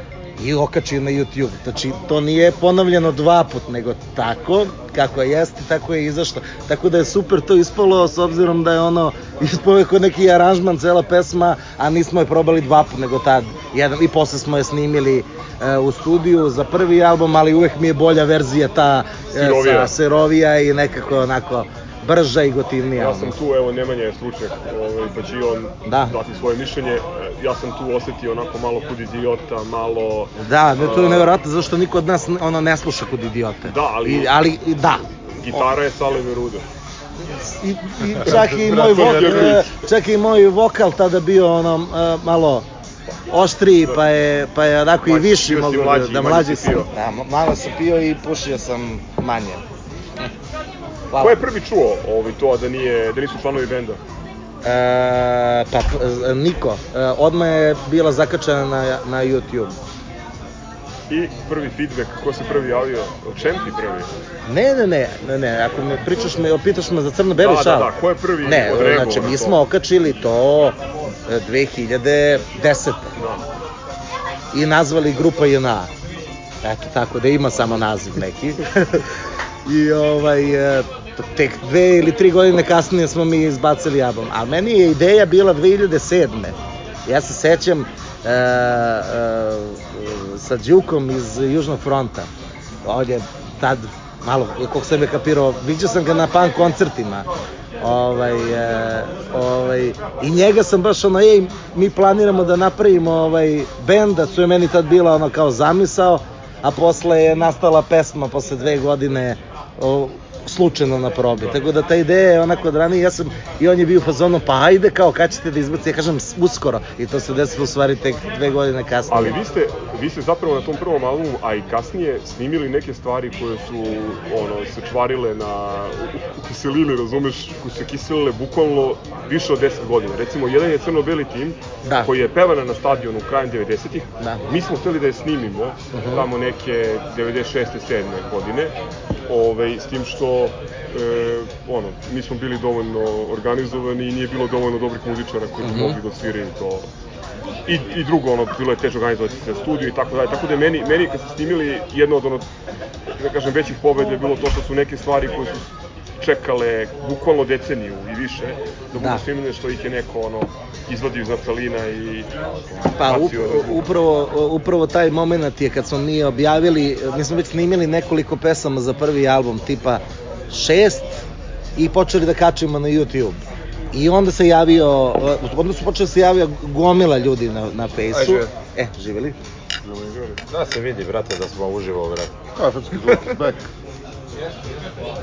Speaker 3: i okačio na YouTube. Znači, to nije ponovljeno dva put, nego tako, kako je jeste, tako je izašlo. Tako da je super to ispalo, s obzirom da je ono, *laughs* ispao je kod neki aranžman, cela pesma, a nismo je probali dva put, nego tad, jedan, i posle smo je snimili e, u studiju za prvi album, ali uvek mi je bolja verzija ta e,
Speaker 2: Sirovija.
Speaker 3: sa serovija i nekako onako brža i gotivnija.
Speaker 2: Ja sam tu, evo, Nemanja je stručnjak, ovaj, pa će i on
Speaker 3: Da.
Speaker 2: dati svoje mišljenje. Ja sam tu osetio onako malo kod idiota, malo...
Speaker 3: Da, ne, to je nevjerojatno zašto niko od nas ono ne sluša kod idiote.
Speaker 2: Da, ali-
Speaker 3: I, ali da.
Speaker 2: Gitara je Sale Veruda.
Speaker 3: I, i čak i moj vokal, čak i moj vokal tada bio ono e, malo oštriji, pa je, pa je onako i viši mogu
Speaker 2: mlađi,
Speaker 3: da mlađi sam. Da, ma- malo sam pio i pušio sam manje. Hvala.
Speaker 2: Ko je prvi čuo ovaj, to, da, nije, da nisu članovi benda?
Speaker 3: E, pa p- Niko, e, odmah je bila zakačena na, na YouTube.
Speaker 2: I prvi feedback, ko se prvi javio? O čem ti prvi?
Speaker 3: Ne, ne, ne, ne, ne, ako me pričaš me, pitaš me za crno-beli
Speaker 2: Da,
Speaker 3: šal.
Speaker 2: da, da, ko je prvi
Speaker 3: Ne,
Speaker 2: odreagovao
Speaker 3: znači
Speaker 2: na
Speaker 3: mi smo okačili to e, 2010.
Speaker 2: Da.
Speaker 3: i nazvali grupa JNA. Eto, tako da ima samo naziv neki. *laughs* I ovaj, e, tek dve ili tri godine kasnije smo mi izbacili album. A meni je ideja bila 2007. Ja se sećam e, e, sa Đukom iz Južnog fronta. On je tad malo, koliko sam je kapirao, viđao sam ga na punk koncertima. Ovaj, e, ovaj, I njega sam baš ono, ej, mi planiramo da napravimo ovaj bend, da su je meni tad bila ono kao zamisao, a posle je nastala pesma posle dve godine o, slučajno na probi. Tako da ta ideja je onako od ranije, ja sam, i on je bio u fazonu, pa ajde kao, kad ćete da izbaci, ja kažem, "S- uskoro. I to se desilo u stvari tek dve godine kasnije.
Speaker 2: Ali vi ste, vi ste zapravo na tom prvom albumu, a i kasnije, snimili neke stvari koje su ono, se čvarile na kiselini, razumeš, koje su se kiselile bukvalno više od 10 godina. Recimo, jedan je crno-beli tim,
Speaker 3: Da.
Speaker 2: koji je pevana na stadionu krajem 90-ih.
Speaker 3: Da.
Speaker 2: Mi smo hteli da je snimimo, tamo neke 96. 7. godine, ovaj, s tim što e, ono, nismo bili dovoljno organizovani i nije bilo dovoljno dobrih muzičara koji bi mogli da odsviraju to i, i drugo, ono, bilo je teže organizovati se studiju i tako dalje. Tako da je meni, meni kad ste snimili, jedno od ono, da kažem, većih pobeda je bilo to što su neke stvari koje su čekale bukvalno deceniju i više, da budu
Speaker 3: Da.
Speaker 2: snimljene što ih je neko ono, izvadio iz naftalina i
Speaker 3: Pa up,
Speaker 2: bacio na zvuk.
Speaker 3: upravo, upravo taj moment je kad smo mi objavili, mi smo već snimili nekoliko pesama za prvi album, tipa šest i počeli da kačimo na YouTube. I onda se javio, onda su počeli da se javio gomila ljudi na, na fejsu. E, živeli.
Speaker 4: Da se vidi, brate, da smo uživo, brate.
Speaker 5: Kafanski zvuk back.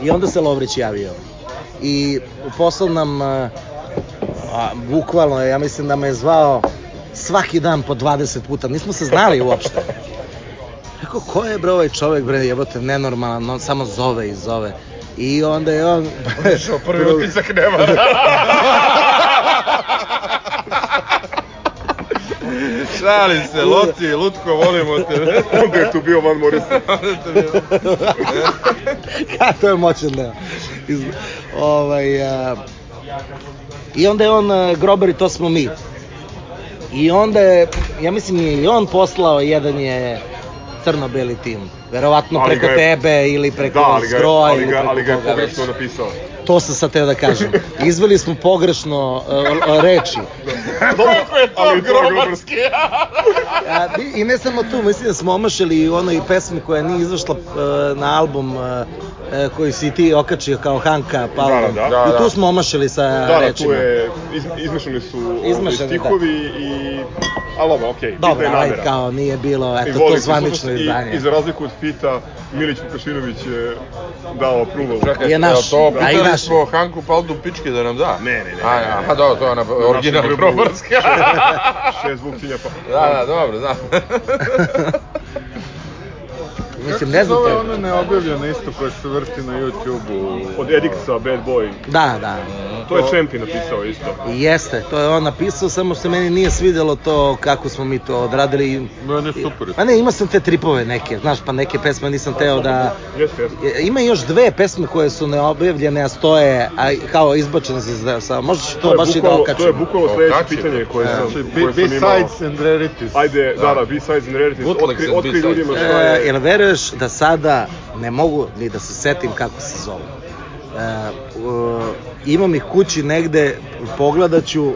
Speaker 3: I onda se Lovrić javio. I poslao nam, a, bukvalno, ja mislim da me je zvao svaki dan po 20 puta, nismo se znali uopšte. Rekao, ko je bre ovaj čovek, bre, jebote, nenormalan, on samo zove i zove. I onda je on...
Speaker 4: Što prvi utisak nema. *laughs* Šali se, Loti, Lutko, volimo te. *laughs*
Speaker 2: Onda je tu bio Van Morrison. *laughs*
Speaker 3: Ka, to je moćan deo. Iz, ovaj, a, I onda je on e, Grobar i to smo mi. I onda je, ja mislim je i on poslao, jedan je crno-beli tim. Verovatno
Speaker 2: Ali
Speaker 3: preko
Speaker 2: je-
Speaker 3: tebe ili preko
Speaker 2: Da, ali ga, ali
Speaker 3: ili
Speaker 2: ga,
Speaker 3: preko
Speaker 2: ali ga je pogrešno napisao.
Speaker 3: To sam sad teo da kažem. Izveli smo pogrešno uh, reči.
Speaker 2: Koliko je to grobarski?
Speaker 3: A, i- ne samo tu, mislim da smo omašili i ono i pesmi koja nije izašla uh, na album uh, koji si ti okačio kao Hanka Palma.
Speaker 2: Da, da,
Speaker 4: da.
Speaker 3: I tu smo omašili sa
Speaker 2: Da, da,
Speaker 3: rečima.
Speaker 2: tu je, iz, izmešani su ovaj,
Speaker 3: Izmešani,
Speaker 2: stihovi i... Ali ovo, okej, okay,
Speaker 3: Dobro,
Speaker 2: je
Speaker 3: kao nije bilo, eto, to zvanično izdanje.
Speaker 2: I, I za razliku od Fita, Milić Vukašinović je dao approval.
Speaker 4: Čekaj,
Speaker 3: Je naš,
Speaker 4: to
Speaker 3: da,
Speaker 4: pitali
Speaker 3: naš.
Speaker 4: smo Hanku Paldu pičke da nam da?
Speaker 2: Ne, ne, ne,
Speaker 4: A,
Speaker 2: ne, ne.
Speaker 4: a dobro, to je ona original
Speaker 2: grbu.
Speaker 4: grobarska.
Speaker 2: Šest zvuk cinja pa.
Speaker 4: da, da, dobro, da. *laughs*
Speaker 3: Mislim, ne znam
Speaker 5: Zove
Speaker 3: te.
Speaker 5: ono neobjavljeno isto koje se vrti na YouTube-u.
Speaker 2: Od Ediksa, Bad Boy.
Speaker 3: Da, da.
Speaker 2: To je Champi napisao isto.
Speaker 3: I Jeste, to je on napisao, samo se meni nije svidelo to kako smo mi to odradili.
Speaker 5: Meni je super.
Speaker 3: Pa ne, imao sam te tripove neke, znaš, pa neke pesme nisam teo da...
Speaker 2: Jeste, jeste.
Speaker 3: Ima još dve pesme koje su neobjavljene, a stoje, a kao izbačene za zdrav sa. Ću to,
Speaker 2: je
Speaker 3: baš i da okačim.
Speaker 2: To je bukvalno sledeće pitanje koje sam, koje sam imao.
Speaker 5: B-sides and rarities.
Speaker 2: Ajde, da, da, B-sides and rarities. Otkri, ljudima šta
Speaker 3: E,
Speaker 2: je...
Speaker 3: jel veruješ da sada ne mogu ni da se setim kako se zove? E, u- imam ih kući negde, pogledat ću.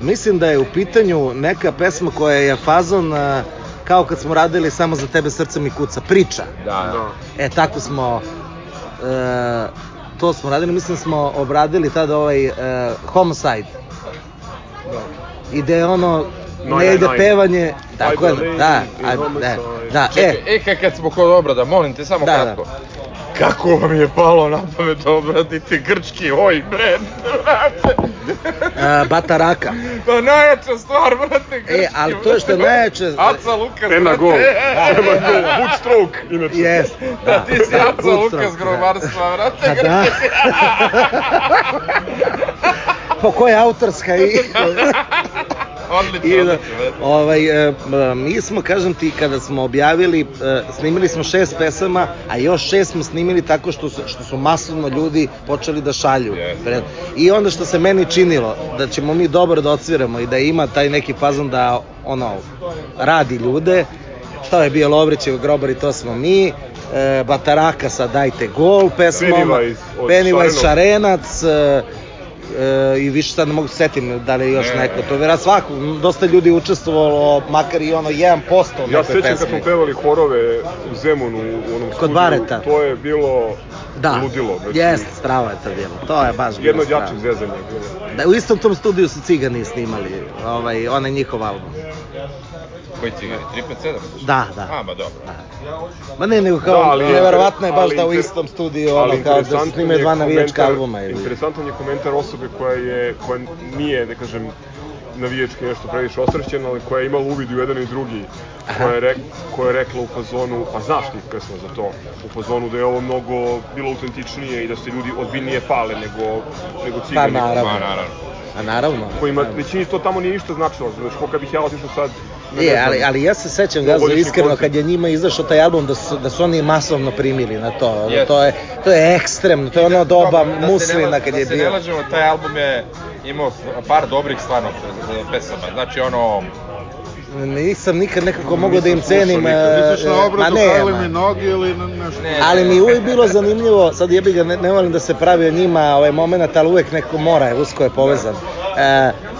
Speaker 3: Mislim da je u pitanju neka pesma koja je fazon e, kao kad smo radili samo za tebe srce mi kuca, priča.
Speaker 4: Da, da.
Speaker 3: E, tako smo, e, to smo radili, mislim da smo obradili tada ovaj e, Homicide. I da je ono, Ne ide
Speaker 2: nine.
Speaker 3: pevanje, tako je, da, a, da, da,
Speaker 4: Čekaj,
Speaker 3: e,
Speaker 4: e, kad, kad smo kod obrada, molim te, samo
Speaker 3: Da, da.
Speaker 4: kratko. Kako vam je palo na pamet da obradite grčki oj brate?
Speaker 3: a, Bataraka.
Speaker 4: Pa najjača stvar, brate, grčki.
Speaker 3: E, ali to je što je najjače,
Speaker 4: Aca Lukas,
Speaker 2: Ena gol. Ena gol. Wood stroke, inače.
Speaker 3: Jest,
Speaker 4: Da,
Speaker 3: da,
Speaker 4: ti si Aca
Speaker 3: Woodstock,
Speaker 4: Lukas
Speaker 3: da.
Speaker 4: grobarstva, brate,
Speaker 3: Pa da.
Speaker 4: grčki. *laughs*
Speaker 3: Po koja je autorska i... *laughs*
Speaker 4: Odlično,
Speaker 3: I da,
Speaker 4: odlično,
Speaker 3: ovaj, e, mi smo, kažem ti, kada smo objavili, e, snimili smo šest pesama, a još šest smo snimili tako što su, što su masovno ljudi počeli da šalju. Pred- I onda što se meni činilo, da ćemo mi dobro da odsviramo i da ima taj neki fazon da, ono, radi ljude, to je bio Lovrićev grobar i to smo mi, e, Bataraka sa Dajte gol pesmom,
Speaker 2: Pennywise
Speaker 3: Pennywise. Šarenac, e, e, i više sad ne mogu se setim da li je još
Speaker 4: Ne.
Speaker 3: neko to vera svako dosta ljudi je učestvovalo makar i ono 1% u
Speaker 2: Ja
Speaker 3: nekoj
Speaker 2: se sjećam kad smo pevali horove u Zemunu u onom studiju.
Speaker 3: Bareta.
Speaker 2: To je bilo
Speaker 3: da
Speaker 2: ludilo. Znači,
Speaker 3: jest strava je to bilo to je baš bilo
Speaker 2: Jedno od jačih zezanja je bilo.
Speaker 3: da, u istom tom studiju su Cigani snimali ovaj, onaj njihov album
Speaker 4: Koji cigari, 357?
Speaker 3: da da
Speaker 4: A, ma dobro.
Speaker 3: Ma ne, nego kao,
Speaker 2: Da, ali-
Speaker 3: neverovatno je baš
Speaker 2: ali
Speaker 3: da u istom studiju,
Speaker 2: ali
Speaker 3: ono, kao da
Speaker 2: je
Speaker 3: dva navijačka albuma. Ili...
Speaker 2: Interesantan je komentar osobe koja je, koja nije, da kažem, navijački nešto previše osvrćena, ali koja je imala uvid u jedan i drugi, koja je, rek, koja je rekla u fazonu, pa znaš ti pesma za to, u fazonu da je ovo mnogo bilo autentičnije i da se ljudi ozbiljnije pale nego, nego
Speaker 3: Pa
Speaker 2: cigani.
Speaker 3: naravno.
Speaker 4: Ma, naravno.
Speaker 3: A naravno.
Speaker 2: Kojima većini to tamo nije ništa značilo, znači ko kad bih ja otišao sad,
Speaker 3: Je, ali, ali ja se sećam Gazo iskreno
Speaker 2: koncert.
Speaker 3: kad je njima izašao taj album da su, da su oni masovno primili na to.
Speaker 4: Jest.
Speaker 3: To je to je ekstremno, to je ono doba
Speaker 4: da se ne
Speaker 3: muslina
Speaker 4: la-
Speaker 3: kad
Speaker 4: da
Speaker 3: je
Speaker 4: se ne
Speaker 3: bio.
Speaker 4: lažemo, taj album je imao par dobrih stvarno pesama. Znači ono,
Speaker 3: Nisam nikad nekako mogao da im
Speaker 2: Nisam slušao
Speaker 3: cenim.
Speaker 2: nikad.
Speaker 3: e,
Speaker 5: Misliš na
Speaker 3: ma
Speaker 5: obradu
Speaker 3: ne,
Speaker 5: Kylie
Speaker 3: ma.
Speaker 5: Minogue ili na nešto?
Speaker 4: Ne.
Speaker 3: Ali mi je uvijek bilo zanimljivo, sad jebi ga, ne, ne volim da se pravi o njima ovaj moment, ali uvijek neko mora, je, usko je povezan. E,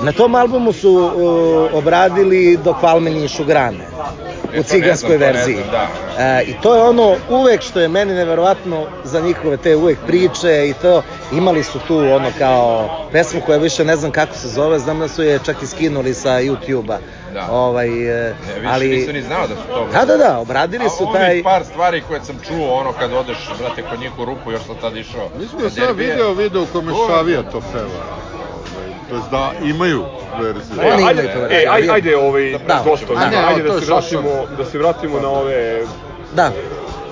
Speaker 3: na tom albumu su uh, obradili dok Palme nišu grane.
Speaker 4: E,
Speaker 3: U
Speaker 4: ne
Speaker 3: ciganskoj verziji.
Speaker 4: znam, da.
Speaker 3: E, I to je ono uvek što je meni neverovatno za njihove te uvek priče i to. Imali su tu ono kao pesmu koja više ne znam kako se zove, znam da su je čak i skinuli sa YouTube-a.
Speaker 4: Da.
Speaker 3: Ovaj, e,
Speaker 4: ne, više
Speaker 3: ali...
Speaker 4: nisam ni znao da su to.
Speaker 3: Da, da, da, obradili su
Speaker 4: A
Speaker 3: taj...
Speaker 4: ovih par stvari koje sam čuo, ono kad odeš, brate, kod njih u rupu, još sam tad išao.
Speaker 5: Mislim da sam video video u kome Šavija to peva. To jest da imaju verziju.
Speaker 2: E, ajde, e, ajde, ajde, ovaj,
Speaker 3: Da.
Speaker 2: dosta,
Speaker 5: A ne,
Speaker 2: ajde da se vratimo, da se vratimo na ove
Speaker 3: Da,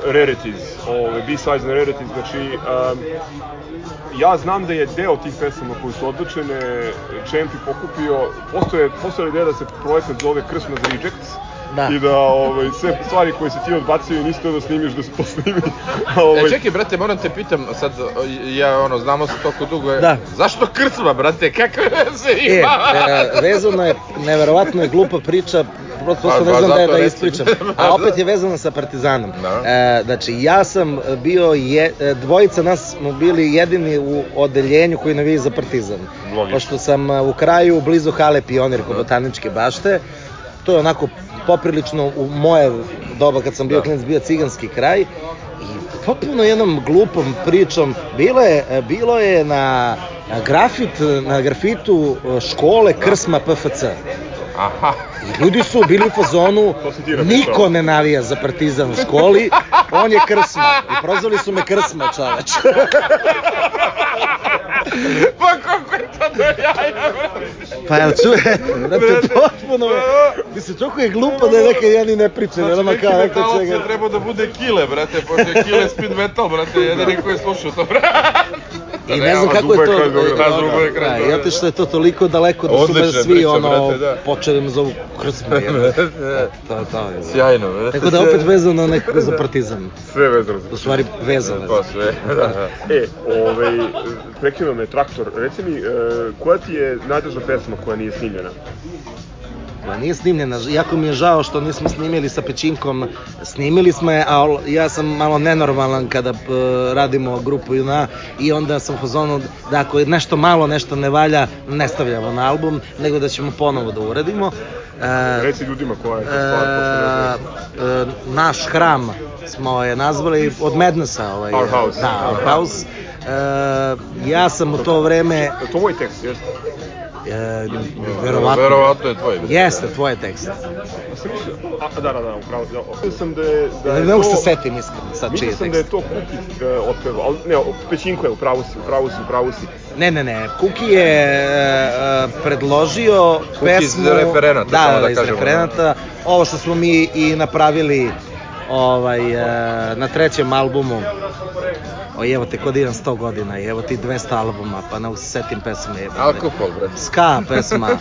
Speaker 2: rarities, ove B-sides na rarities, znači um, ja znam da je deo tih pesama koji su odlučene Champi pokupio, postoje, postoje ideja da se projekat zove Christmas Rejects
Speaker 3: Da.
Speaker 2: i da ovaj, sve stvari koje se ti odbacuju nisi to da snimiš da se posnimi. ovaj,
Speaker 4: E, čekaj, brate, moram te pitam, sad, ja, ono, znamo se toliko dugo, je,
Speaker 3: Da.
Speaker 4: zašto krcma, brate, kakve veze
Speaker 3: E,
Speaker 4: ima?
Speaker 3: e, vezano je, neverovatno je glupa priča, prosto
Speaker 4: Pa,
Speaker 3: ne
Speaker 4: pa,
Speaker 3: znam da je da ispričam. *laughs* A opet je vezano sa Partizanom.
Speaker 4: Da.
Speaker 3: E, znači, ja sam bio, je, e, dvojica nas smo bili jedini u odeljenju koji naviji za Partizan.
Speaker 4: Logično.
Speaker 3: Pošto sam e, u kraju, blizu hale Pionir kod botaničke bašte, to je onako poprilično u moje doba kad sam bio
Speaker 4: Da.
Speaker 3: klinac bio ciganski kraj i potpuno jednom glupom pričom. Bilo je, bilo je na, na grafit na grafitu e, škole Krsma PFC
Speaker 4: Aha,
Speaker 3: i ljudi su bili u fazonu *laughs* niko ne navija za partizan u školi on je Krsma. I prozvali su me Krsma čoveč *laughs* *laughs*
Speaker 4: pa kako je to do jaja, brate?
Speaker 3: pa jel čuje brate potpuno mislim toliko je glupo da je neka ja ni ne pričam
Speaker 4: Znači, neki
Speaker 3: kao neko
Speaker 4: metalac
Speaker 3: čega
Speaker 4: je trebao da bude kile, brate, pošto je kile speed metal, brate, jedini koji je slušao to, brate.
Speaker 3: I ne znam kako je to,
Speaker 2: kraj.
Speaker 4: Da, Dubo je kraj
Speaker 3: da, i
Speaker 4: Beograda.
Speaker 3: otišlo je to toliko daleko da su me svi
Speaker 4: priča,
Speaker 3: ono
Speaker 4: brate, da.
Speaker 3: počeli me zovu krsme. *laughs* to je to. je.
Speaker 4: Sjajno, brate.
Speaker 3: Tako da opet vezano nekako za partizan.
Speaker 2: Sve vezano za
Speaker 3: U stvari vezano.
Speaker 4: Pa sve, da, *laughs* da.
Speaker 2: E, ovaj, prekinuo me traktor. Reci mi, e, koja ti je najteža pesma koja nije snimljena?
Speaker 3: Pa nije snimljena, jako mi je žao što nismo snimili sa Pećinkom, snimili smo je, ali ja sam malo nenormalan kada p, radimo grupu Juna i onda sam u da ako je nešto malo, nešto ne valja, ne stavljamo na album, nego da ćemo ponovo da uradimo. E,
Speaker 2: Reci ljudima koja je to stvar,
Speaker 3: e, e, naš hram smo je nazvali od Madnessa ovaj,
Speaker 2: Our House.
Speaker 3: da, Our House. E, ja sam u to vreme
Speaker 2: Je to moj tekst, jeste?
Speaker 3: Verovatno
Speaker 4: Verovatno je tvoj.
Speaker 3: jeste tvoj tekst
Speaker 2: a, da, da, da, upravo, da, mislio sam da je, da
Speaker 3: Ne,
Speaker 2: je
Speaker 3: ne mogu se setim iskreno sad čiji
Speaker 2: mislio
Speaker 3: je
Speaker 2: sam da je
Speaker 3: tekst.
Speaker 2: to Kukić e, otpevao, ali ne, Pećinko je, upravo si, upravo si, upravo si.
Speaker 3: Ne, ne, ne, Kuki je e, predložio
Speaker 4: Kuki iz
Speaker 3: pesmu...
Speaker 4: referenata,
Speaker 3: da,
Speaker 4: samo
Speaker 3: da,
Speaker 4: da
Speaker 3: iz
Speaker 4: kažemo,
Speaker 3: referenata. Ovo što smo mi i napravili ovaj, e, na trećem albumu. O, evo te kod imam 100 godina i evo ti 200 albuma, pa ne mogu se setim pesme. Jebate.
Speaker 4: Alkohol, brate.
Speaker 3: Ska pesma, *laughs*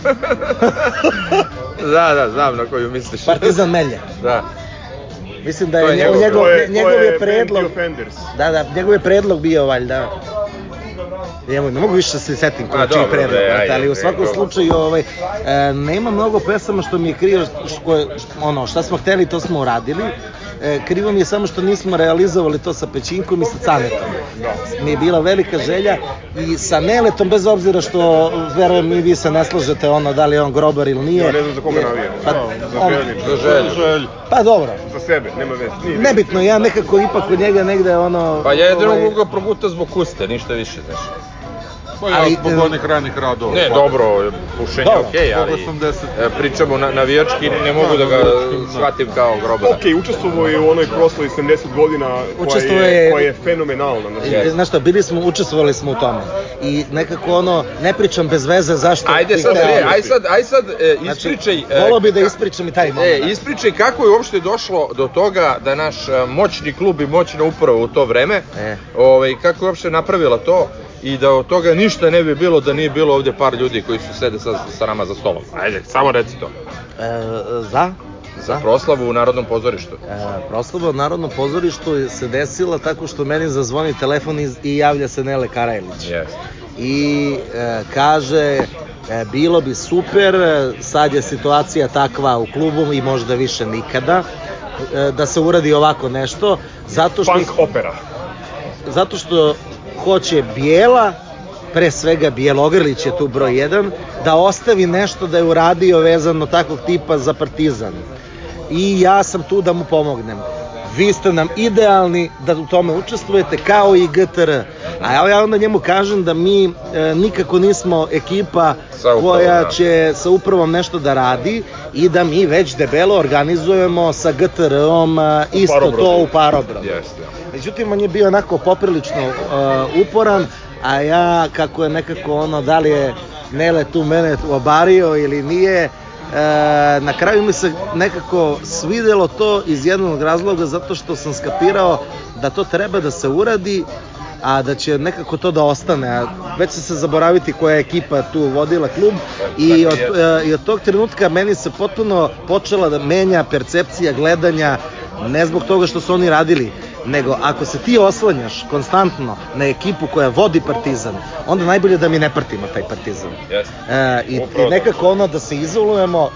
Speaker 4: Da, da, znam na koju misliš.
Speaker 3: Partizan *laughs* Melje.
Speaker 4: Da.
Speaker 3: Mislim da je,
Speaker 4: je
Speaker 3: njegov,
Speaker 4: njegov-
Speaker 3: njegov, njegov je
Speaker 2: Band
Speaker 3: predlog... Da, da, njegov je predlog bio valjda. Evo, ne mogu više da se setim koji čiji predlog,
Speaker 4: bre,
Speaker 3: brate,
Speaker 4: ajde,
Speaker 3: ali u
Speaker 4: bre,
Speaker 3: svakom slučaju ovaj, e, nema mnogo pesama što mi je krivo, što, koje- ono, šta smo hteli, to smo uradili. E, krivo mi je samo što nismo realizovali to sa Pećinkom i sa Canetom. Mi je bila velika želja i sa Neletom, bez obzira što, verujem i vi se ne slažete ono, da li je on grobar ili nije.
Speaker 2: Ja ne znam za koga
Speaker 3: je-
Speaker 2: navija.
Speaker 3: Pa,
Speaker 2: Za
Speaker 3: on-.
Speaker 4: Za želju.
Speaker 5: Želj.
Speaker 3: pa dobro,
Speaker 2: Za sebe, nema veze. Nije
Speaker 3: nebitno, ja nekako ipak od njega negde ono...
Speaker 4: Pa ja jedino
Speaker 3: ovaj,
Speaker 4: ga proguta zbog kuste, ništa više, znaš.
Speaker 5: Pa ja,
Speaker 3: Ali,
Speaker 5: zbog
Speaker 3: e,
Speaker 5: onih ranih radova.
Speaker 4: Ne, dobro, pušenje
Speaker 3: Dobro,
Speaker 4: okej, ali
Speaker 5: zbog 80.
Speaker 4: e, pričamo na, navijački, ne mogu da ga shvatim kao grobara.
Speaker 2: Ok, učestvovao je u onoj proslavi 70 godina koja je, koja je fenomenalna. Znači,
Speaker 3: Znaš šta, bili smo, učestvovali smo u tome. I nekako ono, ne pričam bez veze zašto...
Speaker 4: Ajde sad, bre, aj sad, aj sad e,
Speaker 3: Znači,
Speaker 4: ispričaj... e,
Speaker 3: Volao bi da ispričam i taj
Speaker 4: E,
Speaker 3: moment.
Speaker 4: ispričaj kako je uopšte došlo do toga da naš e, moćni klub i moćna uprava u to vreme,
Speaker 3: E.
Speaker 4: ovaj, kako je uopšte napravila to i da od toga ništa ne bi bilo da nije bilo ovdje par ljudi koji su sede sa, sa nama za stolom. Ajde, samo reci to.
Speaker 3: E, za?
Speaker 4: Za proslavu u Narodnom pozorištu.
Speaker 3: E, proslava u Narodnom pozorištu se desila tako što meni zazvoni telefon iz, i javlja se Nele Karajlić.
Speaker 4: Yes.
Speaker 3: i e, kaže e, bilo bi super, e, sad je situacija takva u klubu i možda više nikada, e, da se uradi ovako nešto, zato što,
Speaker 2: Punk opera.
Speaker 3: zato što hoće Bijela, pre svega Bijelogrlić je tu broj 1, da ostavi nešto da je uradio vezano takvog tipa za Partizan. I ja sam tu da mu pomognem. Vi ste nam idealni da u tome učestvujete kao i GTR. A ja- onda njemu kažem da mi e, nikako nismo ekipa
Speaker 4: upravom,
Speaker 3: koja
Speaker 4: da.
Speaker 3: će sa upravom nešto da radi i da mi već debelo organizujemo sa GTR-om e, isto
Speaker 2: Parobradu.
Speaker 3: to u Parobradu.
Speaker 4: Jeste.
Speaker 3: Međutim, on je bio onako poprilično uh, uporan, a ja, kako je nekako ono, da li je Nele tu mene obario ili nije, e, na kraju mi se nekako svidelo to iz jednog razloga zato što sam skapirao da to treba da se uradi, a da će nekako to da ostane, a već će se zaboraviti koja je ekipa tu vodila klub i od, e, i od tog trenutka meni se potpuno počela da menja percepcija gledanja ne zbog toga što su oni radili, nego ako se ti oslanjaš konstantno na ekipu koja vodi Partizan, onda najbolje da mi ne pratimo taj Partizan.
Speaker 4: Jeste.
Speaker 3: E, i,
Speaker 4: Upravo
Speaker 3: I nekako ono da se izolujemo,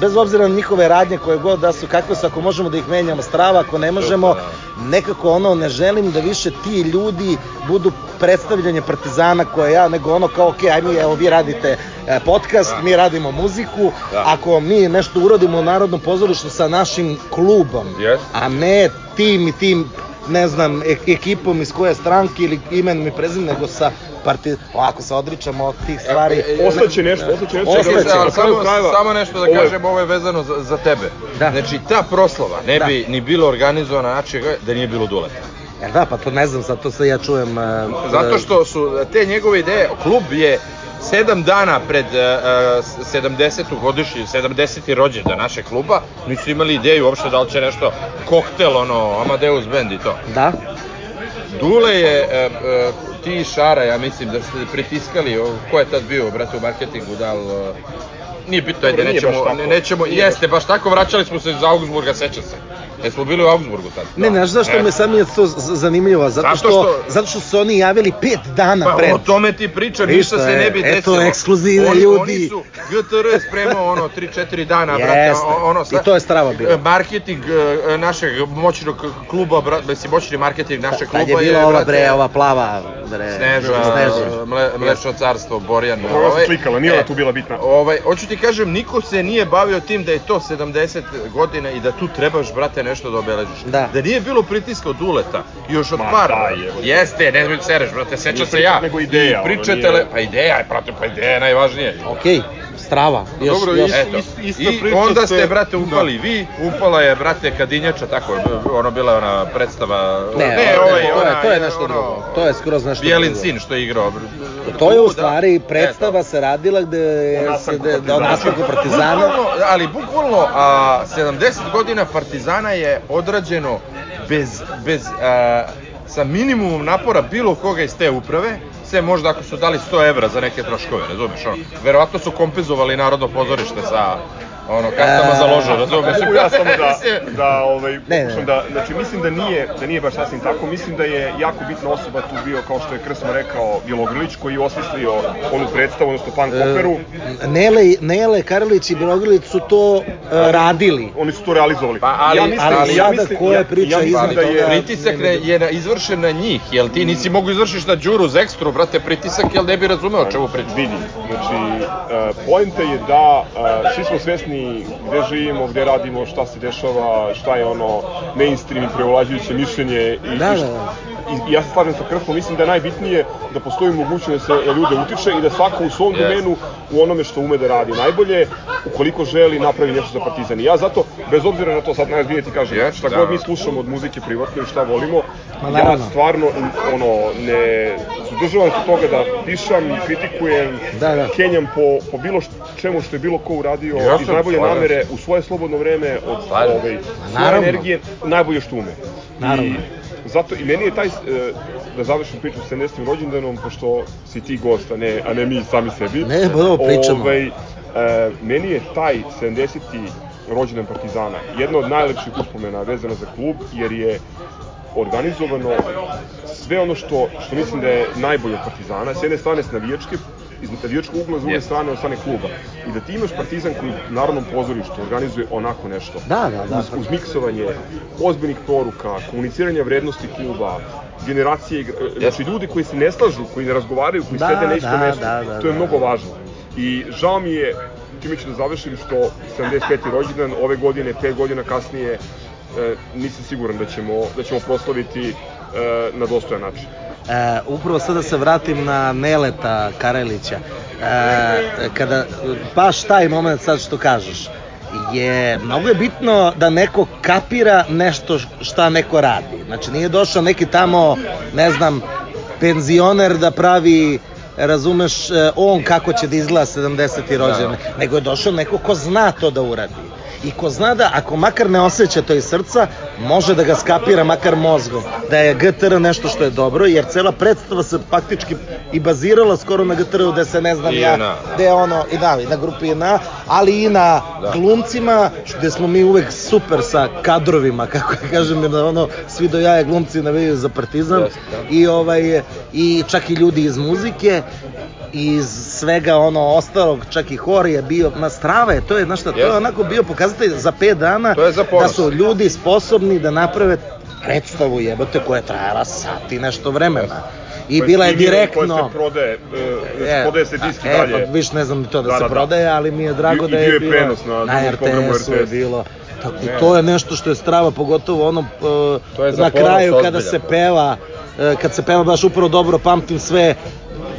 Speaker 3: bez obzira na njihove radnje koje god da su, kakve su, ako možemo da ih menjamo strava, ako ne možemo, nekako ono, ne želim da više ti ljudi budu predstavljanje Partizana koje ja, nego ono kao, ok, aj mi, evo vi radite e, podcast, mi radimo muziku,
Speaker 4: Da.
Speaker 3: ako mi nešto uradimo u Narodnom pozorištu sa našim klubom,
Speaker 4: Jeste.
Speaker 3: a ne tim i tim ne znam, e- ekipom iz koje stranke ili imenom i prezimenom, nego sa parti... Ovako se odričamo od tih stvari.
Speaker 4: e, e,
Speaker 2: Ostaće nešto, ostaće nešto.
Speaker 3: Ostaće.
Speaker 4: Čekaj,
Speaker 2: Ostaće.
Speaker 4: ali samo,
Speaker 2: krajeva,
Speaker 4: samo nešto da
Speaker 2: ovo
Speaker 4: kažem, ovo je vezano za, za tebe.
Speaker 3: Da.
Speaker 4: Znači, ta proslava ne
Speaker 3: Da.
Speaker 4: bi ni bilo organizovana način da nije bilo duleta.
Speaker 3: Jer da, pa to ne znam, zato se ja čujem... e,
Speaker 4: Zato što su te njegove ideje, klub je sedam dana pred uh, 70. godišnji, 70. rođendan našeg kluba, nisu imali ideju uopšte da li će nešto koktel, ono, Amadeus band i to.
Speaker 3: Da,
Speaker 4: Dule je, e, e, ti i Šara, ja mislim da ste pritiskali, ko je tad bio, brate, u marketingu, da li... e, Nije bitno, ajde, nećemo, nećemo,
Speaker 2: Nije
Speaker 4: jeste, baš tako, vraćali smo se iz Augsburga, seća se. Jesmo bili u Augsburgu tad?
Speaker 3: Ne, znaš zašto
Speaker 4: Ne.
Speaker 3: me sad mi je to zanimljivo? Zato
Speaker 4: Zato
Speaker 3: što,
Speaker 4: što-
Speaker 3: zato što su oni javili pet dana
Speaker 4: Pa
Speaker 3: pred.
Speaker 4: o tome ti pričam, ništa se
Speaker 3: je-
Speaker 4: ne bi
Speaker 3: eto,
Speaker 4: desilo.
Speaker 3: ekskluzivne
Speaker 4: oni,
Speaker 3: ljudi.
Speaker 4: Oni su GTR spremao ono 3-4 dana, brate,
Speaker 3: Jeste.
Speaker 4: o- ono
Speaker 3: I to je strava bila.
Speaker 4: Marketing e, našeg moćnog kluba, brate, mislim moćni marketing našeg kluba
Speaker 3: Tad je bila
Speaker 4: je,
Speaker 3: ova
Speaker 4: brate,
Speaker 3: bre, ova plava bre.
Speaker 4: Sneža,
Speaker 3: Sneža.
Speaker 4: mle, mlečno carstvo, Borjan.
Speaker 2: Ona se slikala, nije ona tu bila bitna.
Speaker 4: Ovaj, hoću ti kažem, niko se nije bavio tim da je to 70 godina i da tu trebaš, brate, nešto da obeležiš.
Speaker 3: Da.
Speaker 4: Da nije bilo pritiska od Duleta, još od
Speaker 2: Ma
Speaker 4: par.
Speaker 2: daj, evo.
Speaker 4: Jeste, ne znam sereš, brate, seća se ja.
Speaker 2: nego ideja,
Speaker 4: I pa ideja je, brate, pa ideja je najvažnije.
Speaker 3: Okej, strava. Još,
Speaker 5: Dobro,
Speaker 3: još,
Speaker 4: Eto.
Speaker 5: ist- ista
Speaker 4: I
Speaker 5: priča
Speaker 4: onda ste, brate, upali vi, upala je, brate, Kadinjača, tako ono bila ona predstava...
Speaker 3: Ne,
Speaker 4: ne,
Speaker 3: ne,
Speaker 4: ovaj,
Speaker 3: to, je, to je nešto
Speaker 4: ono,
Speaker 3: drugo. To je skroz nešto
Speaker 4: Bijelin
Speaker 3: drugo.
Speaker 4: sin što je igrao.
Speaker 3: To je u
Speaker 4: Da.
Speaker 3: stvari predstava se radila gde je da o
Speaker 2: Partizana. *laughs*
Speaker 4: ali bukvalno a, 70 godina Partizana je odrađeno bez, bez a, sa minimumom napora bilo koga iz te uprave, sve možda ako su dali 100 evra za neke troškove, razumeš, ono, verovatno su kompenzovali Narodno pozorište sa ono, kastama za lože, razumeš?
Speaker 2: Mogu *laughs* ja samo da,
Speaker 4: Mislim,
Speaker 2: da ovaj,
Speaker 3: Ne, ne,
Speaker 2: da, znači mislim da nije, da nije baš sasvim tako, mislim da je jako bitna osoba tu bio, kao što je Krsno rekao, Bjelogrlić, koji je osmislio onu predstavu, odnosno pan operu,
Speaker 3: Nele, Nele Karlić i Brogrlić su to e, radili.
Speaker 2: oni su to realizovali.
Speaker 4: Pa, ali-
Speaker 2: ja mislim,
Speaker 3: ali
Speaker 2: ja mislim,
Speaker 3: koja
Speaker 2: ja,
Speaker 3: priča
Speaker 2: ja mislim
Speaker 3: iznad
Speaker 2: da je,
Speaker 4: Pritisak ne, je na, izvršen na njih, jel ti nisi mogu izvršiš na Đuru za ekstru, brate, pritisak, jel ne bi razumeo o čemu pričaš?
Speaker 2: vidi, znači, uh, poenta je da uh, svi smo svesni gde živimo, gde radimo, šta se dešava, šta je ono mainstream i mišljenje i,
Speaker 3: Da, da, da.
Speaker 2: I, i ja se slažem sa Krfom, mislim da je najbitnije da postoji mogućnost da se ljude utiče i da svako u svom
Speaker 4: Yes.
Speaker 2: domenu u onome što ume da radi najbolje, ukoliko želi napravi nešto za Partizan. I ja zato, bez obzira na to, sad najozbiljnije ti kažem,
Speaker 4: Yes,
Speaker 2: šta
Speaker 4: da.
Speaker 2: god mi slušamo od muzike privatno i šta volimo,
Speaker 3: Ma,
Speaker 2: ja
Speaker 3: naravno.
Speaker 2: stvarno ono, ne suzdržavam se toga da pišam i kritikujem,
Speaker 3: Da, da.
Speaker 2: kenjam po, po bilo š- čemu što je bilo ko uradio
Speaker 4: Ja
Speaker 2: iz najbolje
Speaker 4: slažem
Speaker 2: namere u svoje slobodno vreme od ovaj, svoje energije najbolje što ume.
Speaker 3: Naravno.
Speaker 2: I zato i meni je taj, e, da završim priču s 70. rođendanom, pošto si ti gost, a ne, a ne mi sami sebi.
Speaker 3: Ne, pa ovo pričamo.
Speaker 2: Ovaj, e, meni je taj 70. rođendan Partizana jedna od najlepših uspomena vezana za klub, jer je organizovano sve ono što, što mislim da je najbolje Partizana, s jedne strane s navijačke, iz navijačkog ugla, s druge
Speaker 4: Yes.
Speaker 2: strane od strane kluba. I da ti imaš Partizan koji u Narodnom pozorištu organizuje onako nešto.
Speaker 3: Da, da, da.
Speaker 2: Uz, uz miksovanje ozbiljnih poruka, komuniciranje vrednosti kluba, generacije, igra- znači ljudi koji se ne slažu, koji ne razgovaraju, koji
Speaker 3: Da,
Speaker 2: sede na istom
Speaker 3: da,
Speaker 2: mestu,
Speaker 3: da, da,
Speaker 2: to je
Speaker 3: da.
Speaker 2: mnogo važno. I žao mi je, time ću da završim, što 75. rođendan ove godine, 5 godina kasnije, e, nisam siguran da ćemo, da ćemo proslaviti e, na dostojan način.
Speaker 3: E, upravo sad da se vratim na Neleta Karelića. E, kada, baš taj moment sad što kažeš, je, mnogo je bitno da neko kapira nešto šta neko radi. Znači nije došao neki tamo, ne znam, penzioner da pravi razumeš, e, on kako će da izgleda 70. rođendan, nego je došao neko ko zna to da uradi. I ko zna da, ako makar ne osjeća to iz srca, može da ga skapira makar mozgom. Da je GTR nešto što je dobro, jer cela predstava se faktički i bazirala skoro na GTR-u, gde se ne znam
Speaker 4: I
Speaker 3: ja,
Speaker 4: na,
Speaker 3: gde je ono, i da, i na grupi JNA, ali i na
Speaker 4: Da.
Speaker 3: glumcima, gde smo mi uvek super sa kadrovima, *laughs* kako ja kažem, jer da ono, svi do jaja glumci navijaju za partizan,
Speaker 4: Jeste, da.
Speaker 3: i ovaj, i čak i ljudi iz muzike, iz svega ono ostalog, čak i hor je bio, na strava je, to je, znaš šta, to je onako bio pokazatelj za 5 dana da su ljudi sposobni da naprave predstavu jebote koja je trajala sat i nešto vremena. I bila je direktno...
Speaker 2: Koja se prodaje, e, znači, prodaje se disk i
Speaker 3: e,
Speaker 2: dalje.
Speaker 3: pa više ne znam to da,
Speaker 2: Da,
Speaker 3: se
Speaker 2: da, da.
Speaker 3: prodaje, ali mi je drago
Speaker 2: I-
Speaker 3: da je, bilo
Speaker 2: na programu
Speaker 3: RTS-u je bilo. Tako, I to je nešto što je strava, pogotovo ono e,
Speaker 4: za
Speaker 3: na kraju kada se peva, e, kad se peva baš upravo dobro, pamtim sve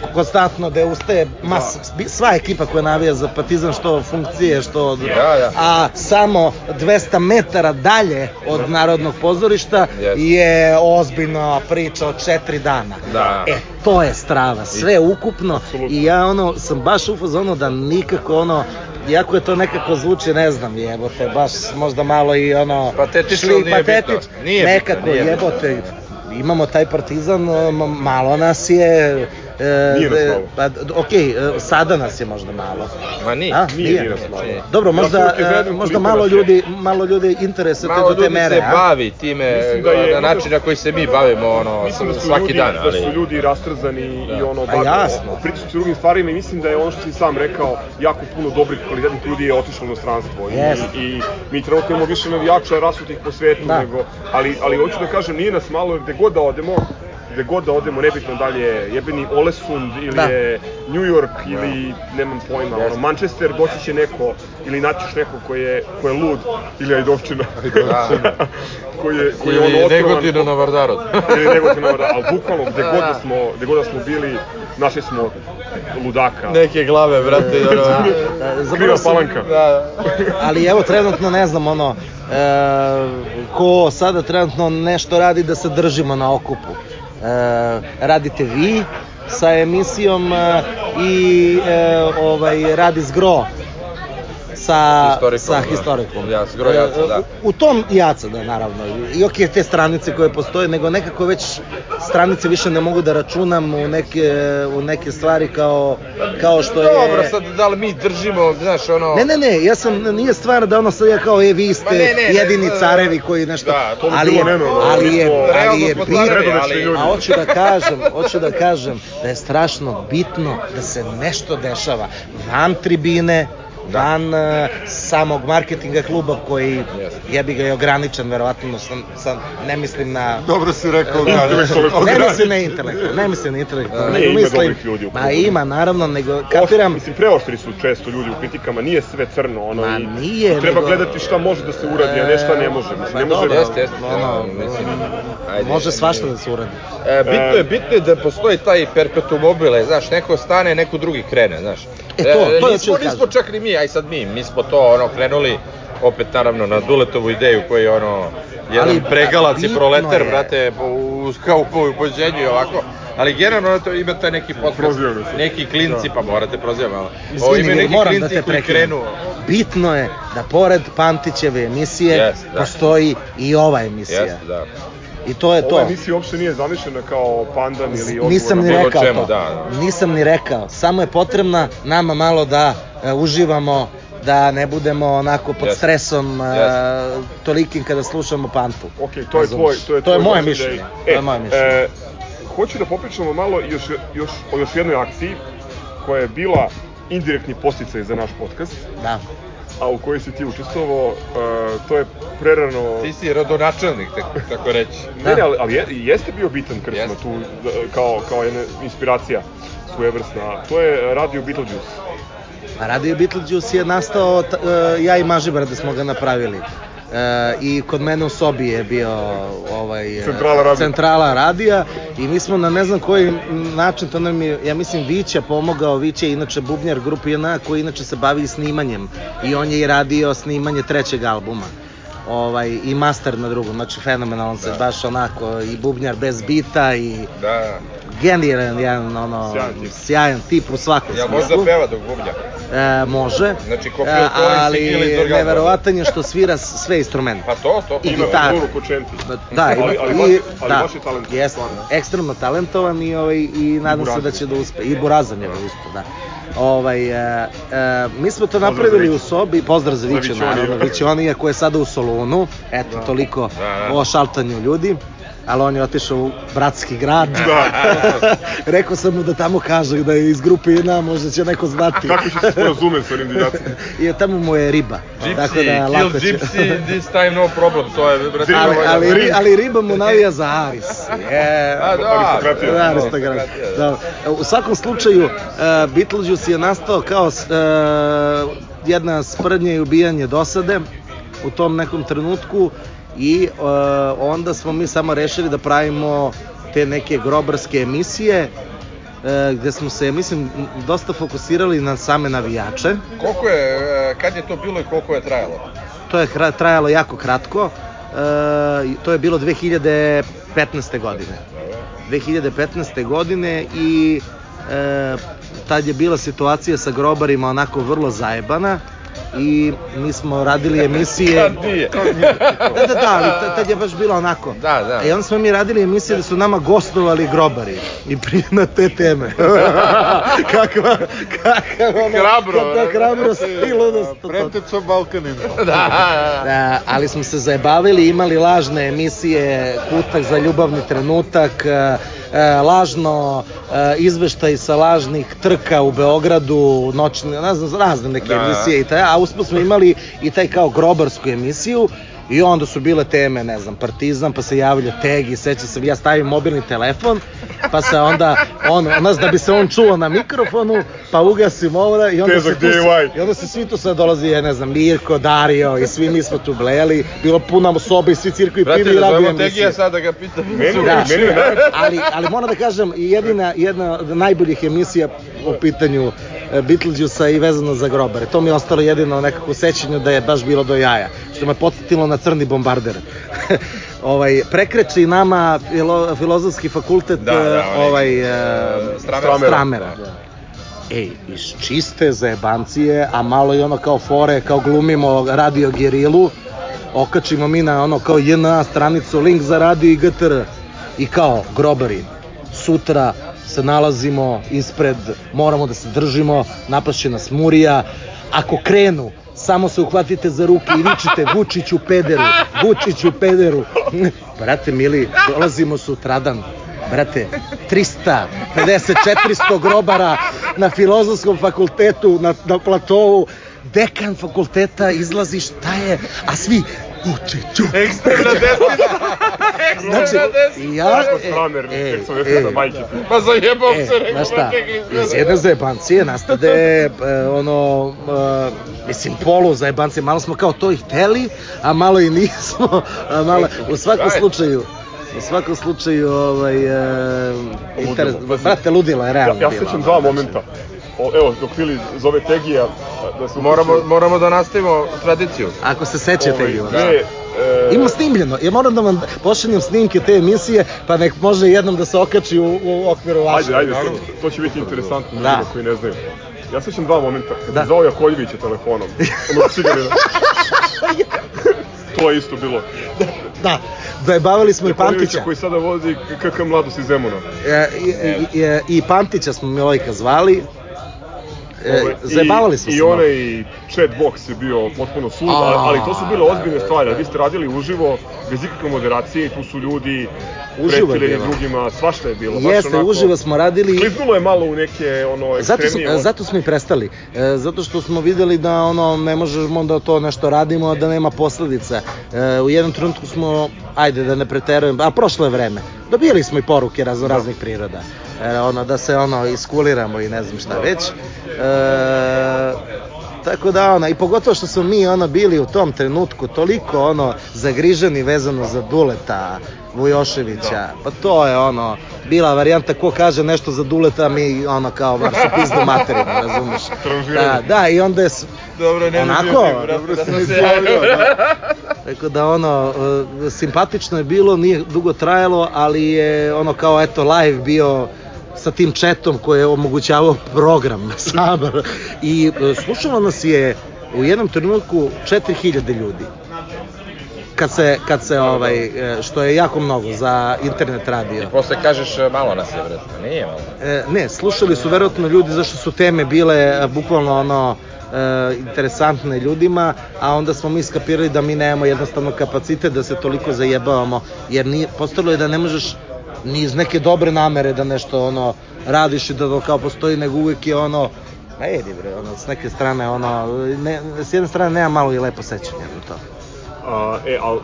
Speaker 3: konstantno da ustaje mas, sva ekipa koja navija za Partizan što funkcije što od, a samo 200 metara dalje od Narodnog pozorišta je ozbiljna priča od 4 dana.
Speaker 4: Da.
Speaker 3: E, to je strava, sve ukupno i ja ono sam baš u fazonu da nikako ono Iako je to nekako zvuči, ne znam, jebote, baš možda malo i ono...
Speaker 4: Patetično,
Speaker 3: šli-
Speaker 4: nije bitno.
Speaker 3: patetič-
Speaker 4: Nije bitno,
Speaker 3: nekako,
Speaker 4: nije bitno.
Speaker 3: jebote, imamo taj partizan, malo nas je... E,
Speaker 2: Nije nas malo.
Speaker 3: Pa, okej, e, sada nas je možda malo.
Speaker 4: Ma nije.
Speaker 3: A,
Speaker 2: Nije,
Speaker 3: nije.
Speaker 2: nije nas malo.
Speaker 3: Dobro,
Speaker 2: Ja
Speaker 3: možda,
Speaker 2: uvijek
Speaker 3: e, možda malo ljudi, malo ljudi interesuje te
Speaker 4: Malo
Speaker 3: do te
Speaker 4: ljudi
Speaker 3: mere,
Speaker 4: se
Speaker 3: a?
Speaker 4: bavi time
Speaker 2: Mislim da je-
Speaker 4: na način na koji se mi bavimo ono
Speaker 2: Mislim da su
Speaker 4: svaki
Speaker 2: ljudi,
Speaker 4: dan,
Speaker 2: da
Speaker 4: ali
Speaker 2: su ljudi rastrzani i ono
Speaker 3: Pa
Speaker 2: bave-
Speaker 3: jasno.
Speaker 2: pričaju se o drugim stvarima i mislim da je ono što si sam rekao, jako puno dobrih kvalitetnih ljudi je otišlo u inostranstvo
Speaker 3: Jeste.
Speaker 2: i, i mi trenutno imamo više navijača rasutih po svetu
Speaker 3: Da.
Speaker 2: nego, ali, ali hoću da kažem, nije nas malo gde god da odemo, gde god da odemo, nebitno da li je jebeni Olesund ili
Speaker 3: Da.
Speaker 2: je New York ili nemam pojma, ono, Manchester, doći će neko ili naćiš neko ko je, ko je lud ili Ajdovčina, *laughs* *laughs* koji je, koji je ono
Speaker 4: ili
Speaker 2: otrovan
Speaker 4: Negotina na Vardarod. *laughs*
Speaker 2: ili Negotina, da, ali bukvalno gde god da smo, gde god da smo bili, našli smo ludaka.
Speaker 4: Neke glave, brate, ono...
Speaker 3: Da, zaboravio
Speaker 2: Kriva
Speaker 3: sam-
Speaker 2: palanka.
Speaker 4: Da,
Speaker 3: ali evo trenutno ne znam ono e, ko sada trenutno nešto radi da se držimo na okupu e, radite vi sa emisijom e, i e, ovaj radi zgro sa
Speaker 4: Historikom,
Speaker 3: sa
Speaker 4: da.
Speaker 3: historikom.
Speaker 4: Ja, Zgro Jaca, da.
Speaker 3: E, U, u tom jaca, da, naravno. I ok, te stranice koje postoje, nego nekako već stranice više ne mogu da računam u neke, u neke stvari kao, kao što je...
Speaker 4: Dobro, sad da li mi držimo, znaš, ono...
Speaker 3: Ne, ne, ne, ja sam, nije stvar da ono sad ja kao, e, vi ste
Speaker 4: Ma ne, ne,
Speaker 3: jedini
Speaker 4: ne,
Speaker 3: carevi koji nešto,
Speaker 4: Da, to
Speaker 2: bi
Speaker 3: ali,
Speaker 2: bilo
Speaker 3: je, ali je, ali je bitno, a hoću da kažem, hoću da kažem da je strašno bitno da se nešto dešava van tribine,
Speaker 4: Da.
Speaker 3: Van uh, samog marketinga kluba koji
Speaker 4: Jeste.
Speaker 3: jebi ga je ograničen verovatno sam, sam ne mislim na
Speaker 5: Dobro si rekao,
Speaker 3: Da,
Speaker 5: da,
Speaker 3: ne mislim na intelektualno, ne mislim na intelektualno,
Speaker 2: Ne,
Speaker 3: nego
Speaker 2: ima
Speaker 3: mislim,
Speaker 2: dobrih ljudi u
Speaker 3: ma ima naravno, nego kapiram,
Speaker 2: Mislim, preoštri su često ljudi u kritikama, nije sve crno, ono,
Speaker 3: Ma
Speaker 2: i,
Speaker 3: nije,
Speaker 2: i treba
Speaker 3: nego-
Speaker 2: gledati šta može da se uradi, a ne šta ne može. Mislim, ne može...
Speaker 3: dobro,
Speaker 4: Jeste, jeste,
Speaker 3: ono,
Speaker 4: mislim, ajde,
Speaker 3: može svašta da se uradi.
Speaker 4: E, bitno je, bitno je da postoji taj perpetuum mobile, znaš, neko stane, neko drugi krene, znaš.
Speaker 3: E, to- to hoću
Speaker 4: nismo,
Speaker 3: da
Speaker 4: nismo čak ni mi, aj sad mi, mi smo to ono krenuli opet naravno na Duletovu ideju koji je ono jedan
Speaker 3: Ali,
Speaker 4: pregalac i
Speaker 3: bitno
Speaker 4: proletar,
Speaker 3: je-
Speaker 4: brate, u, kao u pođenju i ovako. Ali generalno to ima taj neki podcast, neki klinci, pa morate prozivati malo. Ovo ima neki
Speaker 3: moram da
Speaker 4: klinci
Speaker 3: te
Speaker 4: koji krenu.
Speaker 3: Bitno je da pored Pantićeve emisije
Speaker 4: Jeste, da.
Speaker 3: postoji i ova emisija.
Speaker 4: Jeste, da.
Speaker 3: I to je to.
Speaker 2: Ova emisija uopšte nije zamišljena kao pandan ili odgovor
Speaker 3: Nisam ni rekao
Speaker 4: čemu,
Speaker 3: to.
Speaker 4: da, da.
Speaker 3: Nisam ni rekao. Samo je potrebna nama malo da e, uživamo da ne budemo onako pod
Speaker 4: Jeste.
Speaker 3: stresom e,
Speaker 4: Jeste.
Speaker 3: tolikim kada slušamo Pantu.
Speaker 2: Ok, to je tvoj, to je
Speaker 3: to je moje mišljenje. To je moje mišljenje.
Speaker 2: E, hoću da popričamo malo još, još, o još jednoj akciji koja je bila indirektni posticaj za naš podcast,
Speaker 3: Da.
Speaker 2: A u kojoj si ti učestvovao, e, to je prerano...
Speaker 4: Ti si rodonačelnik, tako, tako reći.
Speaker 2: Ne, ne, ali, ali je, jeste bio bitan krsma
Speaker 4: Jeste.
Speaker 2: tu, da, kao, kao jedna inspiracija svojevrsna. To je radio Beetlejuice.
Speaker 3: A Radio Beetlejuice je nastao, t- e, ja i Mažibrade smo ga napravili. E, I kod mene u sobi je bio ovaj, e,
Speaker 2: Centrala radija.
Speaker 3: centrala radija i mi smo na ne znam koji način, to nam je, ja mislim Vića pomogao, Vića je inače bubnjar grupe JNA koji inače se bavi snimanjem i on je i radio snimanje trećeg albuma ovaj, i master na drugom, znači fenomenalan se
Speaker 4: Da.
Speaker 3: baš onako i bubnjar bez bita i
Speaker 4: Da,
Speaker 3: genijalan jedan ono,
Speaker 2: Sjajan tip.
Speaker 3: sjajan tip u svakom
Speaker 4: ja
Speaker 3: smislu.
Speaker 4: možda peva dok bubnja.
Speaker 3: E, može.
Speaker 4: Znači, ko
Speaker 3: E,
Speaker 4: i Gilles
Speaker 3: ali neverovatan je što svira sve instrumente.
Speaker 4: Pa to, to.
Speaker 3: I
Speaker 2: Ima
Speaker 3: gitaru.
Speaker 2: Lulu Kočenti.
Speaker 3: Da, ima,
Speaker 2: Ali- ali
Speaker 3: i,
Speaker 2: baš- ali
Speaker 3: da,
Speaker 2: baš je talentovan,
Speaker 3: Jeste, ekstremno talentovan i, ovaj, i nadam se da će da uspe. I Burazan je da uspe, da. Ovaj, e, e, mi smo to napravili
Speaker 2: za
Speaker 3: u sobi, pozdrav za Viću,
Speaker 2: Vićonija.
Speaker 3: naravno, Vićonija koja je sada u Solunu, eto, toliko
Speaker 4: Da, da.
Speaker 3: o šaltanju ljudi, ali on je otišao u bratski grad.
Speaker 2: Da. *laughs*
Speaker 3: Rekao sam mu da tamo kaže da je iz grupe jedna, možda će neko znati.
Speaker 2: Kako će se sporazume sa onim divljacima?
Speaker 3: I *laughs* tamo mu je riba. tako
Speaker 4: Gypsy,
Speaker 3: da
Speaker 4: kill
Speaker 3: lako će.
Speaker 4: Gypsy, *laughs* this time no problem, to je, brate,
Speaker 3: ali,
Speaker 4: ovo je-
Speaker 3: ali, ri- ali riba mu navija za Aris. Je,
Speaker 4: A, da,
Speaker 2: Aristokratija.
Speaker 3: Da, aristokrat. Da. U svakom slučaju, uh, Beetlejuice je nastao kao uh, jedna sprdnja i ubijanje dosade u tom nekom trenutku i uh, onda smo mi samo rešili da pravimo te neke grobarske emisije uh, gde smo se, mislim, dosta fokusirali na same navijače.
Speaker 4: Koliko je, e, kad je to bilo i koliko je trajalo?
Speaker 3: To je trajalo jako kratko. E, to je bilo 2015. godine. 2015. godine i e, tad je bila situacija sa grobarima onako vrlo zajebana i mi smo radili emisije *laughs*
Speaker 4: Kad nije?
Speaker 3: da, da, da, ali tad- je baš bilo onako.
Speaker 4: Da, da.
Speaker 3: I onda smo mi radili emisije da su nama gostovali grobari i pri na te teme. *laughs* kakva, kakva ono,
Speaker 4: Hrabro,
Speaker 3: Da, hrabrost i ludost.
Speaker 5: Preteco Balkanin. *laughs*
Speaker 3: Da, ali smo se zajebavili, imali lažne emisije, kutak za ljubavni trenutak, e, e, lažno e, izveštaj sa lažnih trka u Beogradu, noćne, ne znam, razne neke
Speaker 4: Da.
Speaker 3: emisije i taj, a usput smo imali i taj kao grobarsku emisiju I onda su bile teme, ne znam, Partizan, pa se javlja Tegi, seća se, ja stavim mobilni telefon, pa se onda, on, nas da bi se on čuo na mikrofonu, pa ugasim ovo i onda
Speaker 2: Težak
Speaker 3: se tu,
Speaker 2: DIY.
Speaker 3: i onda se svi tu sad dolazi, je, ne znam, Mirko, Dario i svi mi smo tu blejali, bilo puna soba i svi cirko i
Speaker 4: Brate,
Speaker 3: pivi i
Speaker 4: da
Speaker 3: radio emisije.
Speaker 4: Tegija sad da ga pitam.
Speaker 2: Meni,
Speaker 3: Da,
Speaker 2: meni najveće.
Speaker 3: ali, ali moram da kažem, jedina, jedna od najboljih emisija u pitanju e, Beetlejuice i vezano za grobare. To mi je ostalo jedino nekako u sećanju da je baš bilo do jaja, što me podsjetilo na crni bombarder. *laughs* ovaj, prekreći nama filo, filozofski fakultet
Speaker 4: Da, da,
Speaker 3: e,
Speaker 4: onaj,
Speaker 3: ovaj, e,
Speaker 4: Stramera.
Speaker 3: Stramera. Ej, iz čiste zajebancije, a malo i ono kao fore, kao glumimo radio gerilu, okačimo mi na ono kao JNA stranicu, link za radio i GTR. I kao, grobari, sutra se nalazimo ispred, moramo da se držimo, napašće nas Murija, ako krenu, samo se uhvatite za ruke i vičite Vučiću pederu, Vučiću pederu. Brate mili, dolazimo sutradan, brate, 300, 50, 400 grobara na filozofskom fakultetu, na, na platovu, dekan fakulteta izlazi šta je, a svi Vučiću.
Speaker 4: Ekstremna *laughs* desnica.
Speaker 3: Znači,
Speaker 4: Ekstremna desnica.
Speaker 3: ja, e, e,
Speaker 2: da
Speaker 3: e,
Speaker 2: majke.
Speaker 4: Pa zajebao
Speaker 3: E,
Speaker 4: se, rekao,
Speaker 3: šta, iz jedne zajebancije nastade, e, ono, e, mislim, polu zajebancije, malo smo kao to i hteli, a malo i nismo, a malo, u svakom slučaju, u svakom slučaju, ovaj, e, interes, brate, ludilo je
Speaker 2: Ja,
Speaker 3: realno
Speaker 2: ja
Speaker 3: bilo,
Speaker 2: sećam dva
Speaker 3: znači.
Speaker 2: momenta. O, evo, dok Fili zove Tegija, da se
Speaker 4: Moramo, moramo da nastavimo tradiciju.
Speaker 3: Ako se sećate,
Speaker 2: Ovaj,
Speaker 3: Ivan.
Speaker 2: ne, e,
Speaker 3: Ima snimljeno, ja moram da vam pošaljem snimke te emisije, pa nek može jednom da se okači u, u okviru vaše.
Speaker 2: Ajde, ajde, to, to će biti interesantno
Speaker 3: Da.
Speaker 2: ljudima koji ne znaju. Ja sećam dva momenta. Kad
Speaker 3: Da.
Speaker 2: da. zvao Jakoljevića telefonom, onog *laughs* cigarina. to je isto bilo.
Speaker 3: Da, zajebavali smo i Pantića.
Speaker 2: koji sada vozi KK Mladost iz Zemuna.
Speaker 3: E, i, i, i, I Pantića smo Milojka zvali. E,
Speaker 2: Ovaj,
Speaker 3: zajebavali smo
Speaker 2: I,
Speaker 3: se.
Speaker 2: I onaj chat box je bio potpuno sud,
Speaker 3: A.
Speaker 2: ali, ali to su bile ozbiljne stvari. Vi ste radili uživo, bez ikakve moderacije i tu su ljudi
Speaker 3: Uživo je
Speaker 2: pretili
Speaker 3: bilo.
Speaker 2: drugima, svašta je bilo. baš
Speaker 3: Jeste,
Speaker 2: onako-
Speaker 3: uživo smo radili.
Speaker 2: Kliznulo je malo u neke ono
Speaker 3: Zato,
Speaker 2: ekstremnije...
Speaker 3: smo, zato smo i prestali. E, zato što smo videli da ono ne možemo da to nešto radimo, da nema posledica. E, u jednom trenutku smo, ajde da ne preterujem, a prošlo je vreme. Dobijali smo i poruke razno raznih priroda. E, ono, da se ono iskuliramo i ne znam šta već. E, tako da ona, i pogotovo što smo mi ono bili u tom trenutku toliko ono zagriženi vezano za Duleta Vujoševića, pa to je ono bila varijanta ko kaže nešto za Duleta mi ono kao maršu pizdu materinu, razumeš? Da, da, i onda je
Speaker 4: Dobro, ne
Speaker 3: Onako,
Speaker 4: dobro
Speaker 5: Dobro si mi izjavio, da.
Speaker 3: Tako da ono, e, simpatično je bilo, nije dugo trajalo, ali je ono kao eto live bio sa tim četom koji je omogućavao program sam. I e, slušalo nas je u jednom trenutku 4000 ljudi. Kad se, kad se ovaj, e, što je jako mnogo za internet radio.
Speaker 4: Posle kažeš malo nas je, vredno. Nije malo.
Speaker 3: E, ne, slušali su verovatno ljudi zašto su teme bile bukvalno ono interesantne ljudima, a onda smo mi skapirali da mi nemamo jednostavno kapacitet da se toliko zajebavamo, jer nije, postalo je da ne možeš ni iz neke dobre namere da nešto ono radiš i da to kao postoji, nego uvek je ono Ma jedi bre, ono, s neke strane, ono, ne, s jedne strane nema malo i lepo sećanje na to.
Speaker 2: A, e, ali,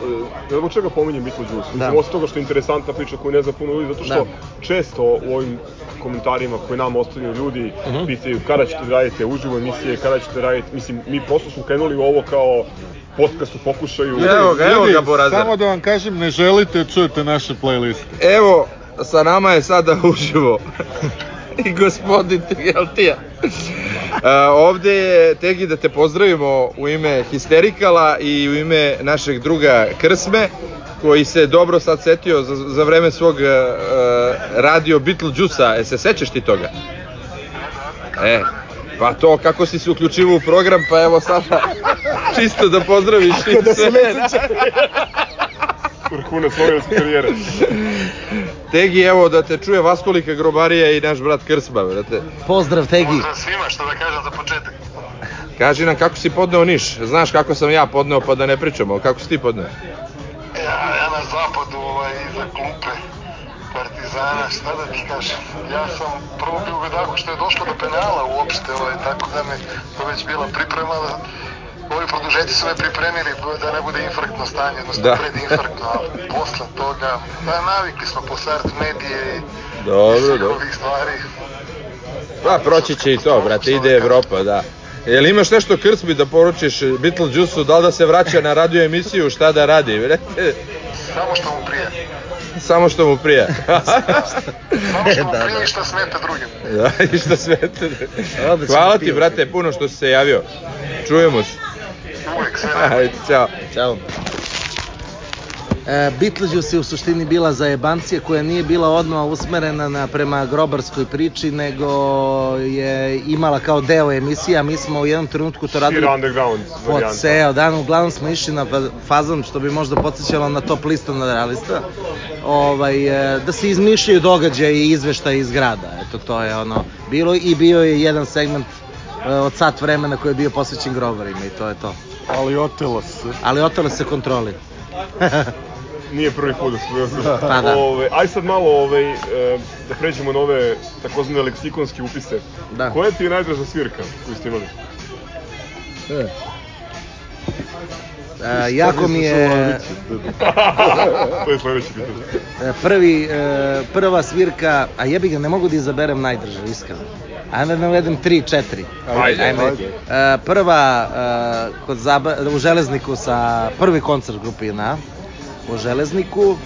Speaker 2: ne zbog čega pominjem Beetlejuice?
Speaker 3: Da.
Speaker 2: Da. Osim toga što je interesantna priča koju ne zna puno ljudi, zato što
Speaker 3: Da.
Speaker 2: često u ovim komentarima koje nam ostavljaju ljudi
Speaker 3: Mhm.
Speaker 2: pitaju kada ćete da radite uživo emisije, kada ćete da radite, mislim, mi prosto smo krenuli u ovo kao podcast u pokušaju.
Speaker 4: Evo ga, evo ga, Borazer.
Speaker 5: Samo da vam kažem, ne želite da čujete naše playliste.
Speaker 4: Evo, sa nama je sada uživo *laughs* i gospodin Trigeltija. Uh, ovde je Tegi da te pozdravimo u ime Histerikala i u ime našeg druga Krsme koji se dobro sad setio za, za vreme svog uh, radio Beetlejuice-a. E, se sećaš ti toga? E, pa to kako si se uključivo u program, pa evo sada *laughs* čisto da pozdraviš i
Speaker 3: da se
Speaker 4: sve.
Speaker 3: ne.
Speaker 2: Vrhunac novinarske karijere. *laughs*
Speaker 4: Tegi, evo da te čuje Vaskolika Grobarija i naš brat Krsma, brate.
Speaker 3: Pozdrav Tegi.
Speaker 6: Pozdrav svima, što da kažem za početak.
Speaker 4: Kaži nam kako si podneo Niš. Znaš kako sam ja podneo, pa da ne pričamo. Kako si ti podneo?
Speaker 6: Ja, ja na zapadu, ovaj, iza klupe Partizana, šta da ti kažem. Ja sam prvo bio u Vedaku što je došlo do penala uopšte, ovaj, tako da me to već bila priprema. Ovi produžeci su me pripremili da ne bude infarktno stanje, odnosno
Speaker 4: Da.
Speaker 6: da. predinfarktno, ali posle toga, da navikli smo po start medije i
Speaker 4: Dobro,
Speaker 6: svih
Speaker 4: dobro.
Speaker 6: ovih stvari.
Speaker 4: Pa proći će i to, brate, ide Evropa, da. Jel imaš nešto Krsmi da poručiš Beetlejuice-u, da li da se vraća na radio emisiju, šta da radi, brate?
Speaker 6: Samo što mu prije.
Speaker 4: Samo što mu prija.
Speaker 6: Samo što mu *laughs*
Speaker 3: Da,
Speaker 6: prije
Speaker 3: da.
Speaker 6: i što smeta drugim.
Speaker 4: da, i šta svete.
Speaker 3: Odlično
Speaker 4: Hvala ti, brate, puno što si se javio. Čujemo se. Ajde, čao.
Speaker 3: Ćao. E, Beetlejuice je u suštini bila za jebancije koja nije bila odmah usmerena na, prema grobarskoj priči, nego je imala kao deo emisija. Mi smo u jednom trenutku to radili
Speaker 2: varijanta.
Speaker 3: ceo dan. Uglavnom smo išli na fa- fazon, što bi možda podsjećalo na top listu nadrealista, ovaj, e, da se izmišljaju događaje i izveštaje iz grada. Eto, to je ono bilo i bio je jedan segment e, od sat vremena koji je bio posvećen grobarima i to je to.
Speaker 5: Ali otelo se.
Speaker 3: Ali otele se kontroli. *laughs*
Speaker 2: Nije prvi put da smo
Speaker 3: Pa da.
Speaker 2: Ove, aj sad malo ovaj, e, da pređemo na ove takozvane leksikonske upise.
Speaker 3: Da.
Speaker 2: Koja ti je najdraža svirka koju ste imali?
Speaker 3: E, jako mi je
Speaker 2: to je sledeće pitanje.
Speaker 3: e, prvi, e, prva svirka, a jebi ga, ne mogu da izaberem najdrža, iskreno. Ajme da navedem 3, 4.
Speaker 2: Ajde,
Speaker 3: Ajme.
Speaker 2: ajde.
Speaker 3: E, prva e, kod zaba, u Železniku sa prvi koncert grupe JNA u Železniku.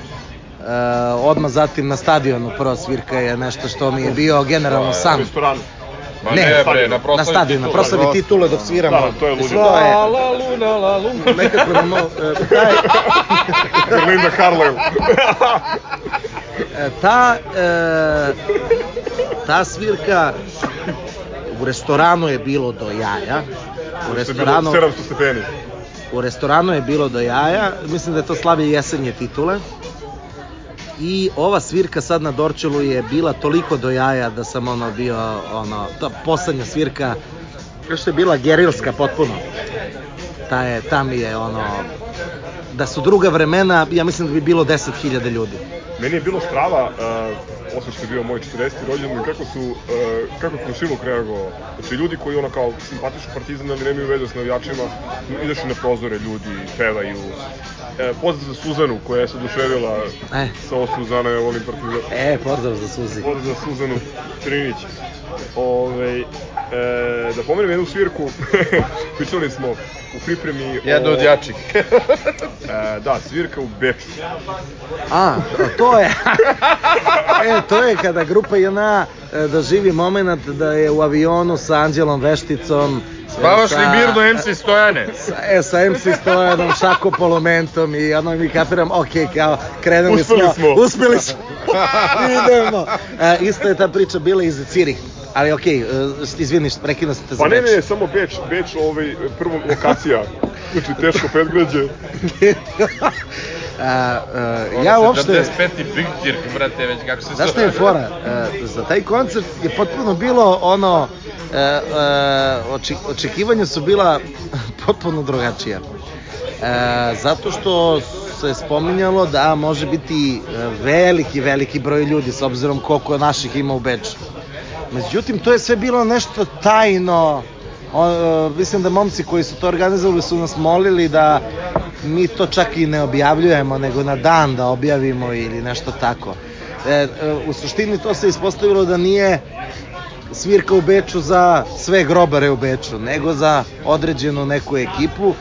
Speaker 3: E, odmah zatim na stadionu prva svirka je nešto što mi je bio generalno san.
Speaker 2: restoranu.
Speaker 4: Ma
Speaker 3: Ne,
Speaker 4: ne, bre, na
Speaker 3: Na
Speaker 4: proslavi
Speaker 3: stadionu, na
Speaker 4: titula.
Speaker 3: proslavi titule dok sviramo.
Speaker 2: Da, to je ludilo.
Speaker 3: To je
Speaker 4: La, la, luna, la, luna.
Speaker 3: nekako ne mogu, e, taj, *laughs*
Speaker 2: Linda Carlisle.
Speaker 3: E, ta, e, ta svirka u restoranu je bilo do jaja. U restoranu,
Speaker 2: 700 stepeni.
Speaker 3: u restoranu je bilo do jaja. Mislim da je to slavije jesenje titule. I ova svirka sad na Dorčelu je bila toliko do jaja da sam ono bio, ono, ta poslednja svirka, što je bila gerilska potpuno. Ta, je, ta mi je ono, da su druga vremena, ja mislim da bi bilo 10.000 ljudi.
Speaker 2: Meni je bilo strava, uh, osim što je bio moj 40. rođendan, kako su, uh, kako je komšiluk reagovao. Znači, ljudi koji ono kao simpatišu partizan, ali nemaju veze s navijačima, izašli na prozore ljudi, pevaju. E, pozdrav za Suzanu, koja se oduševila
Speaker 3: E.
Speaker 2: sa ovo Suzana, ja volim partizan.
Speaker 3: E, pozdrav za Suzi.
Speaker 2: Pozdrav za Suzanu Trinić. Ove, e, da pomenem jednu svirku, *laughs* pričali smo u pripremi
Speaker 4: Jedno
Speaker 2: o-
Speaker 4: od jačih. *laughs*
Speaker 2: E, da, svirka u Beču.
Speaker 3: A, to je. *laughs* e, to je kada grupa JNA e, doživi moment da je u avionu sa Anđelom Vešticom e,
Speaker 4: Spavaš li mirno MC Stojane?
Speaker 3: sa, e, sa MC Stojanom, Šako Polomentom i ono mi kapiram, ok, kao, krenuli
Speaker 2: Uspeli smo.
Speaker 3: Uspeli smo. *laughs* idemo. E, isto je ta priča bila i za Cirih. Ali okej, e, izvini, prekinuo sam te za
Speaker 2: Pa ne, ne, samo Beč, Beč, ovaj, prvo lokacija. Znači, teško predgrađe. *laughs*
Speaker 3: A, a, ja uopšte...
Speaker 4: 45. Big Kirk, brate, već kako se
Speaker 3: Znaš šta je fora? E, za taj koncert je potpuno bilo ono, e, e, oči, očekivanja su bila *laughs* potpuno drugačija. E, zato što se spominjalo da može biti e, veliki, veliki broj ljudi s obzirom koliko naših ima u Beču. Međutim, to je sve bilo nešto tajno. O, e, mislim da momci koji su to organizovali su nas molili da mi to čak i ne objavljujemo, nego na dan da objavimo ili nešto tako. E, e, u suštini to se ispostavilo da nije svirka u Beču za sve grobare u Beču, nego za određenu neku ekipu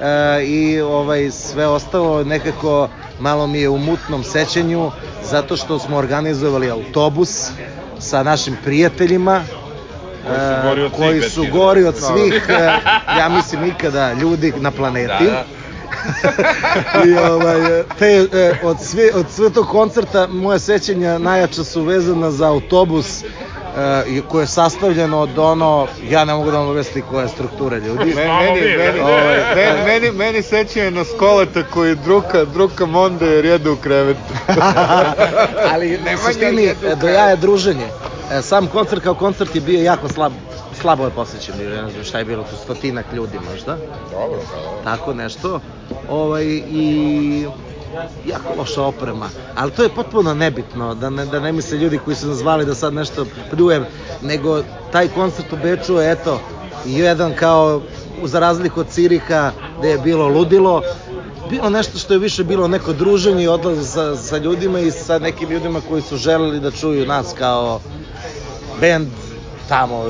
Speaker 3: e, i ovaj sve ostalo nekako malo mi je u mutnom sećanju zato što smo organizovali autobus sa našim prijateljima e, koji su gori od svih, e, ja mislim ikada ljudi na planeti.
Speaker 4: Da, da. *laughs*
Speaker 3: I ovaj, te, e, od, sve, od sve tog koncerta moje sećanja najjača su vezana za autobus e, i koje je sastavljeno od ono, ja ne mogu da vam obesli koja je struktura ljudi.
Speaker 5: Me- Meni, meni,
Speaker 3: Ovaj,
Speaker 5: meni, meni, meni sećanje na skoleta koji druka, druka monde jer jede u krevetu. *laughs*
Speaker 3: Ali u suštini e, do jaja druženje. E, Sam koncert kao koncert je bio jako slab, slabo je posvećen bio, ja ne znam šta je bilo tu, stotinak ljudi možda,
Speaker 4: Dobro, dobro.
Speaker 3: tako nešto. Ovaj, I jako loša oprema, ali to je potpuno nebitno, da ne, da ne misle ljudi koji su nas zvali da sad nešto pljujem, nego taj koncert u Beču je eto, jedan kao, za razliku od Ciriha, gde je bilo ludilo, bilo nešto što je više bilo neko druženje i odlaz sa, sa ljudima i sa nekim ljudima koji su želeli da čuju nas kao bend tamo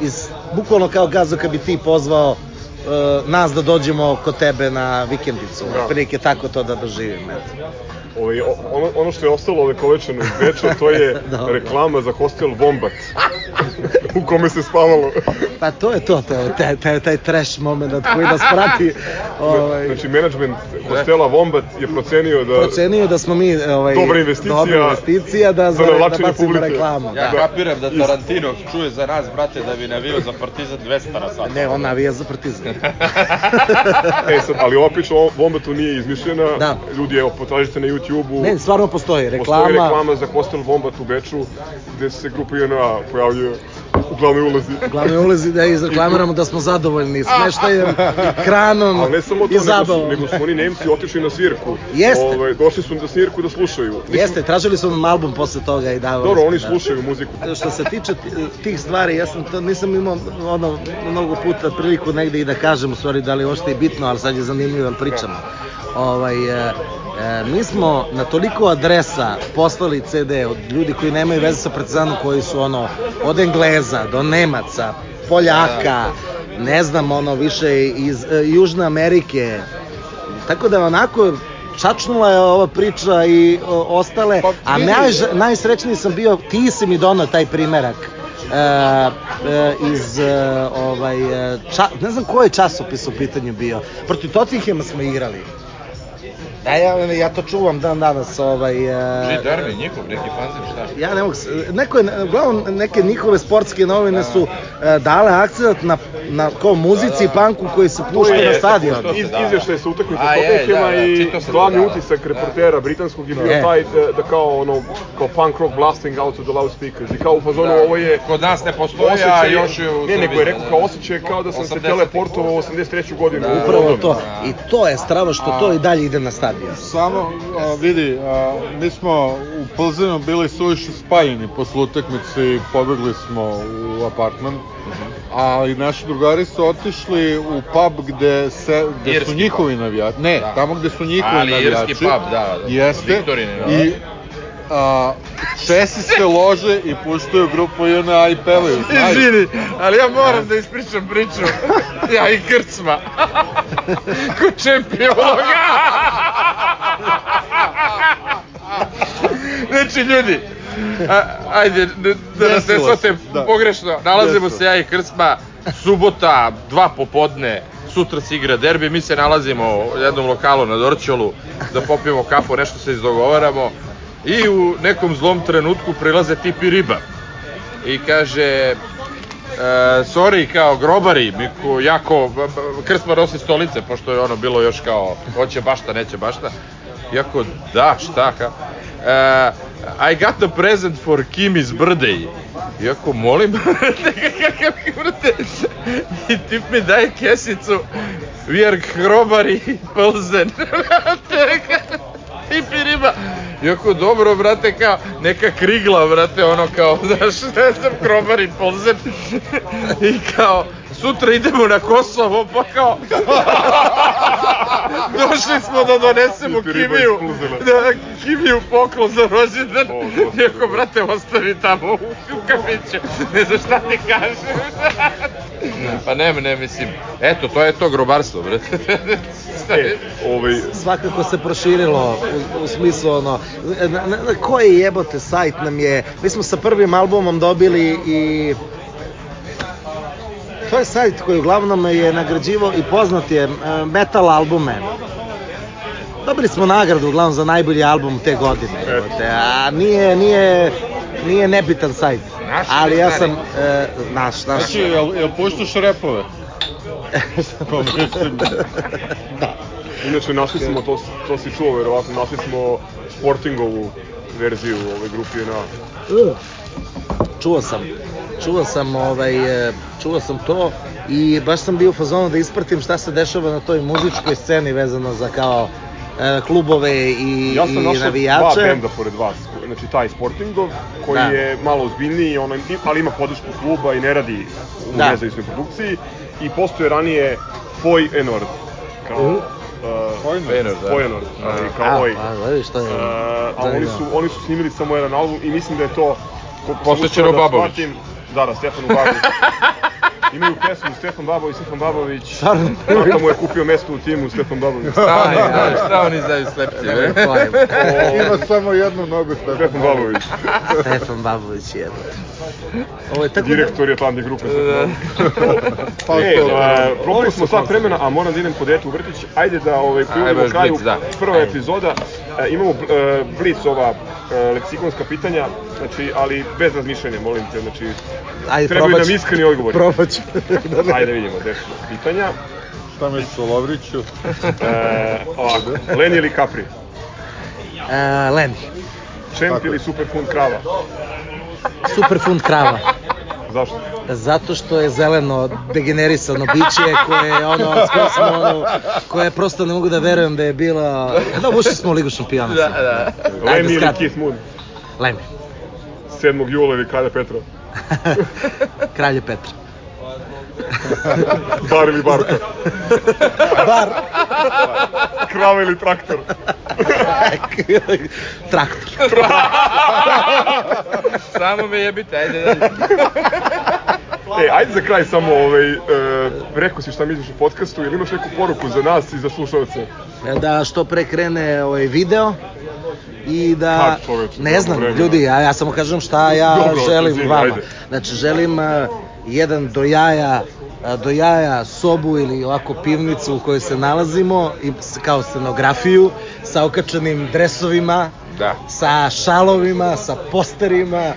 Speaker 3: iz bukvalno kao gazo kad bi ti pozvao e, nas da dođemo kod tebe na vikendicu,
Speaker 2: Da.
Speaker 3: otprilike tako to da doživim. Eto.
Speaker 2: Ovaj, ono, ono što je ostalo ovekovečeno iz Beča, to je *laughs*
Speaker 3: Dobro.
Speaker 2: reklama za hostel Vombat. *laughs* u kome se spavalo.
Speaker 3: Pa to je to, to je taj, taj, taj trash moment koji nas prati. *laughs* Ovaj,
Speaker 2: Znači, menadžment hostela Vombat je procenio da...
Speaker 3: procenio da smo mi ovaj,
Speaker 2: Dobra investicija
Speaker 3: dobra investicija da,
Speaker 2: za
Speaker 3: da bacimo
Speaker 2: publike.
Speaker 3: reklamu.
Speaker 4: Ja
Speaker 3: Da.
Speaker 4: kapiram da Tarantino čuje za nas, brate, da bi navio za Partizan 200 na sat.
Speaker 3: Ne, on navija za partizan.
Speaker 2: E sad, ali ova priča o Vombatu nije izmišljena.
Speaker 3: Da.
Speaker 2: Ljudi, evo, potražite na YouTube-u.
Speaker 3: Ne, stvarno postoji reklama.
Speaker 2: Postoji reklama za hostel Vombat u Beču, gde se grupa JNA pojavljuje u glavnoj ulazi.
Speaker 3: Glavni ulazi da izreklamiramo da smo zadovoljni *laughs* smeštajem, hranom
Speaker 2: Ali ne samo to,
Speaker 3: i
Speaker 2: nego su, nego su oni Nemci otišli na svirku.
Speaker 3: Jeste.
Speaker 2: Ovaj, došli su na svirku da slušaju. Nisu-
Speaker 3: Jeste, tražili su nam album posle toga i davali.
Speaker 2: Dobro, oni
Speaker 3: da.
Speaker 2: slušaju muziku.
Speaker 3: Što se tiče ti- tih stvari, ja sam to nisam imao ono, mnogo puta priliku negde i da kažem u stvari da li je uopšte i bitno, ali sad je zanimljivo jer pričamo. Ovaj, e, e, mi smo na toliko adresa poslali CD od ljudi koji nemaju veze sa Partizanom, koji su ono, od Engleza do Nemaca, Poljaka, ne znam, ono, više iz e, Južne Amerike, Tako da onako čačnula je ova priča i o, ostale,
Speaker 5: Pa,
Speaker 3: a naj, najsrećniji sam bio, ti si mi donao taj primerak e, e, iz e, ovaj, e, ča, ne znam koji časopis u pitanju bio, protiv Tottenhema smo igrali. Da, ja, ja to čuvam dan danas, ovaj...
Speaker 4: G
Speaker 3: E,
Speaker 4: Derby, njihov, neki fanzin, šta?
Speaker 3: ja ne mogu, neko je, uglavnom neke njihove sportske novine su e, dale akcent na, na kao muzici i panku koji se pušta na stadion.
Speaker 2: Iz,
Speaker 4: Da, da.
Speaker 2: izveštaj sa utakmice
Speaker 4: A, je,
Speaker 2: Tottenhema
Speaker 4: da, da,
Speaker 2: i glavni
Speaker 4: to, da.
Speaker 2: utisak reportera britanskog je bio taj da, da kao ono, kao punk rock blasting out to the loudspeakers i kao u fazonu ovo je
Speaker 4: Kod nas ne postoji, a još je u
Speaker 2: ne, nego je rekao
Speaker 4: da,
Speaker 2: kao
Speaker 4: da.
Speaker 2: osjećaj kao da sam se
Speaker 4: 80.
Speaker 2: teleportovao u 83. godinu. u
Speaker 3: Upravo to. I to je strava što to i dalje ide na stadion.
Speaker 5: Samo, a, vidi, a, mi smo u Plzenu bili suviše spajeni posle utakmice i pobegli smo u apartman. Ali naši drugari su otišli u pub gde, se, gde su
Speaker 4: Irski
Speaker 5: njihovi navijači. Ne,
Speaker 4: Da.
Speaker 5: tamo gde su njihovi
Speaker 4: Ali
Speaker 5: navijači.
Speaker 4: irski pub, da, da.
Speaker 5: Jeste.
Speaker 4: Viktorin, da.
Speaker 5: I a, Česi se lože i puštaju grupu JNA i pevaju. znaš. *laughs*
Speaker 4: Izvini, ali ja moram da ispričam priču. *laughs* Ja i Krcma. Ko čempiologa. *laughs* Znači, ljudi, a, ajde, da, da nas ne shvate
Speaker 5: da.
Speaker 4: pogrešno. Nalazimo
Speaker 5: Desilo
Speaker 4: se ja i Krcma, subota, dva popodne, sutra se igra derbi, mi se nalazimo u jednom lokalu na Dorćolu da popijemo kafu, nešto se izdogovaramo I u nekom zlom trenutku prilaze tipi riba. I kaže, Uh, sorry, kao grobari, mi ko, jako, krsma nosi stolice, pošto je ono bilo još kao, hoće bašta, neće bašta. Iako, da, šta, ka? Uh, I got a present for Kimi's birthday. Iako, molim, *laughs* i tip mi daje kesicu, we are grobari, *laughs* Pilsen. *laughs* Tipi riba. Iako dobro, brate, kao neka krigla, brate, ono kao, *laughs* znaš, ne znam, krobar i polzen. I kao, sutra idemo na Kosovo, pa kao, *laughs* došli smo da donesemo Kimiju, da, Kimiju poklon za rođendan. Iako, brate, ostavi tamo u, u kafiću, ne znam šta ti kažem. pa ne, ne, mislim, eto, to je to grobarstvo, brate.
Speaker 2: E, ovaj,
Speaker 3: svakako se proširilo u, u smislu ono na, na, na koji jebote sajt nam je mi smo sa prvim albumom dobili i to je sajt koji uglavnom je nagrađivao i poznat je e, metal albume. Dobili smo nagradu uglavnom za najbolji album te godine jebote, a nije nije nije nebitan sajt.
Speaker 4: Naš
Speaker 3: ali ja sam e, naš naš.
Speaker 5: Znači, jel, jel puštaš repove? *laughs* Pa mislim,
Speaker 3: da.
Speaker 2: Inače našli smo, to, to si čuo verovatno, našli smo Sportingovu verziju ove grupe na
Speaker 3: Čuo sam, čuo sam, ovaj, e, čuo sam to i baš sam bio u fazonu da ispratim šta se dešava na toj muzičkoj sceni vezano za kao e, klubove i,
Speaker 2: Ja sam
Speaker 3: i
Speaker 2: našao dva
Speaker 3: navijače.
Speaker 2: benda pored vas, znači taj Sportingov, koji
Speaker 3: Da.
Speaker 2: je malo ozbiljniji, ono, ali ima podršku kluba i ne radi u
Speaker 3: Da.
Speaker 2: nezavisnoj produkciji. I postoje ranije Foj Enord, kao...
Speaker 3: Mhm.
Speaker 2: Uh,
Speaker 4: Feyenoord, da.
Speaker 2: Feyenoord, ali
Speaker 3: A,
Speaker 2: kao Oj.
Speaker 3: pa, gledaj što je...
Speaker 2: Uh, a oni su, oni su snimili samo jedan album i mislim da je to... sam
Speaker 4: Posvećeno
Speaker 2: da
Speaker 4: Babović.
Speaker 2: Da, da, Stefanu Babović. *laughs* Imaju pesmu Stefan Babović, Stefan Babović. Tata mu je kupio mesto u timu Stefan Babović.
Speaker 4: Šta oni znaju, šta oni znaju slepci,
Speaker 3: Ne
Speaker 5: ima samo jednu nogu Stefan
Speaker 2: Stefan Babović,
Speaker 3: Stefan Babović je. Ovo je tako da-
Speaker 2: direktor je Atlantik grupe. *laughs*
Speaker 5: Pa
Speaker 2: E,
Speaker 5: to,
Speaker 2: a, propali smo sat vremena, a moram da idem po detu u vrtić. Ajde da ovaj, privodimo kraju
Speaker 4: da.
Speaker 2: prva epizoda. E, imamo e, blic ova e, leksikonska pitanja, znači, ali bez razmišljanja, molim te, znači,
Speaker 3: Ajde,
Speaker 2: trebaju
Speaker 3: probat
Speaker 2: nam iskreni odgovori.
Speaker 3: Probat ću. *laughs* da ne-
Speaker 2: Ajde da vidimo, gde su pitanja.
Speaker 5: Šta misliš o Lovriću?
Speaker 2: E, ovako, Len ili Capri?
Speaker 3: E, Len,
Speaker 2: Čemp ili Superfund krava?
Speaker 3: super fund krava.
Speaker 2: Zašto?
Speaker 3: Zato što je zeleno degenerisano biće koje ono, smo ono, koje prosto ne mogu da verujem da je bila... Da, ušli smo u Ligu šampiona.
Speaker 4: Da, da.
Speaker 2: Len ili. Keith Moon?
Speaker 3: Len,
Speaker 2: 7. jula ili Kralja Petra?
Speaker 3: kralje Petra. *laughs*
Speaker 2: Bar ili Barka?
Speaker 3: Bar.
Speaker 2: Krava ili traktor? *laughs*
Speaker 3: Traktor. *laughs*
Speaker 4: Samo me jebite, ajde dalje.
Speaker 2: E, ajde za kraj samo, ovaj, e, rekao si šta misliš o podcastu, ili imaš neku poruku za nas i za slušalce?
Speaker 3: Da što pre krene ovaj video i da ne znam ljudi ja, ja samo kažem šta ja
Speaker 2: Dobro,
Speaker 3: želim vama
Speaker 2: ajde.
Speaker 3: znači želim uh, jedan do jaja uh, do jaja sobu ili ovako pivnicu u kojoj se nalazimo i kao scenografiju sa okačenim dresovima
Speaker 4: Da.
Speaker 3: sa šalovima sa posterima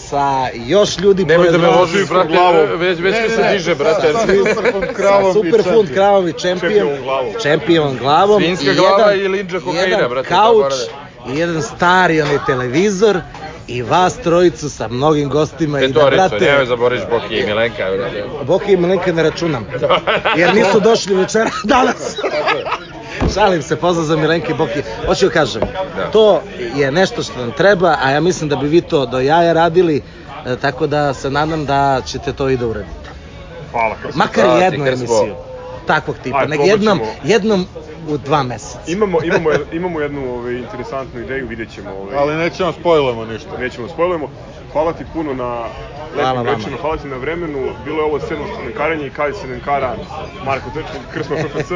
Speaker 3: sa još ljudi
Speaker 4: Nemoj da me
Speaker 3: vas.
Speaker 4: ložiš, brate,
Speaker 2: glavom.
Speaker 4: već, već
Speaker 5: Ne,
Speaker 4: mi se
Speaker 5: ne,
Speaker 4: diže,
Speaker 5: sa-
Speaker 4: brate.
Speaker 5: sa Superfund kravom čempion.
Speaker 3: kravom i čempion.
Speaker 2: Čempionom glavom.
Speaker 3: Čempion glavom.
Speaker 4: Svinjska
Speaker 3: i
Speaker 4: glava
Speaker 3: jedan-
Speaker 4: i linđa kokaina, brate,
Speaker 3: kauč i jedan stari onaj televizor i vas trojicu sa mnogim gostima i da,
Speaker 4: Petoricu,
Speaker 3: brate,
Speaker 4: nemoj zaboriš Boki i Milenka, brate.
Speaker 3: Boki i Milenka ne računam, jer nisu došli večera *laughs* danas. Šalim se, pozdrav za Milenke i Boki. Hoću da kažem,
Speaker 4: Da.
Speaker 3: to je nešto što nam treba, a ja mislim da bi vi to do jaja radili, e, tako da se nadam da ćete to i da uradite.
Speaker 2: Hvala.
Speaker 3: Makar
Speaker 4: Da,
Speaker 3: jednu emisiju. Takvog tipa,
Speaker 2: probat
Speaker 3: jednom, jednom u dva meseca.
Speaker 2: Imamo, imamo, imamo jednu ovaj, interesantnu ideju, vidjet ćemo. Ovaj,
Speaker 5: Ali nećemo spojlamo ništa.
Speaker 2: nećemo spojlujemo. Hvala ti puno na
Speaker 3: Hvala
Speaker 2: lepim
Speaker 3: vama.
Speaker 2: rečima, hvala ti na vremenu. Bilo je ovo sedmo semenkaranje i kaj semenkara Marko Trčan, Krsma FFC.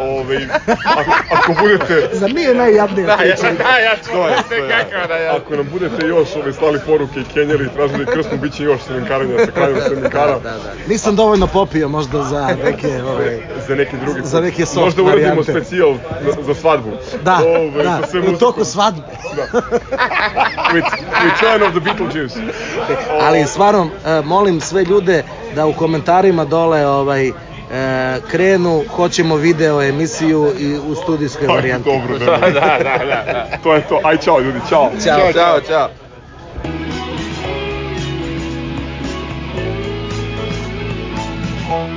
Speaker 2: Ovaj, ako, ako budete,
Speaker 3: Zar nije najjadnija
Speaker 4: Da, ja,
Speaker 3: priča?
Speaker 4: da, ja ću
Speaker 5: To je,
Speaker 4: da
Speaker 5: je. *laughs*
Speaker 4: da ja.
Speaker 2: ako nam budete još ovaj, slali poruke i kenjali i tražili Krsmu, bit će još semenkaranja sa krajem semenkara.
Speaker 3: Da, da. Nisam dovoljno popio možda za neke ove...
Speaker 2: za neki drugi
Speaker 3: Za neke soft
Speaker 2: Možda uradimo specijal za, za svadbu.
Speaker 3: Da,
Speaker 2: Ovaj,
Speaker 3: da, u toku svadbe.
Speaker 2: Da. With Return of the Beetlejuice.
Speaker 3: E, ali stvarno, e, molim sve ljude da u komentarima dole ovaj, e, krenu, hoćemo video emisiju i u studijskoj
Speaker 2: pa,
Speaker 3: varijanti.
Speaker 2: Dobro, *laughs*
Speaker 4: da,
Speaker 2: da,
Speaker 4: da, da, da.
Speaker 2: To je to. Aj, čao ljudi, čao.
Speaker 3: Ćao,
Speaker 4: čao, čao. Oh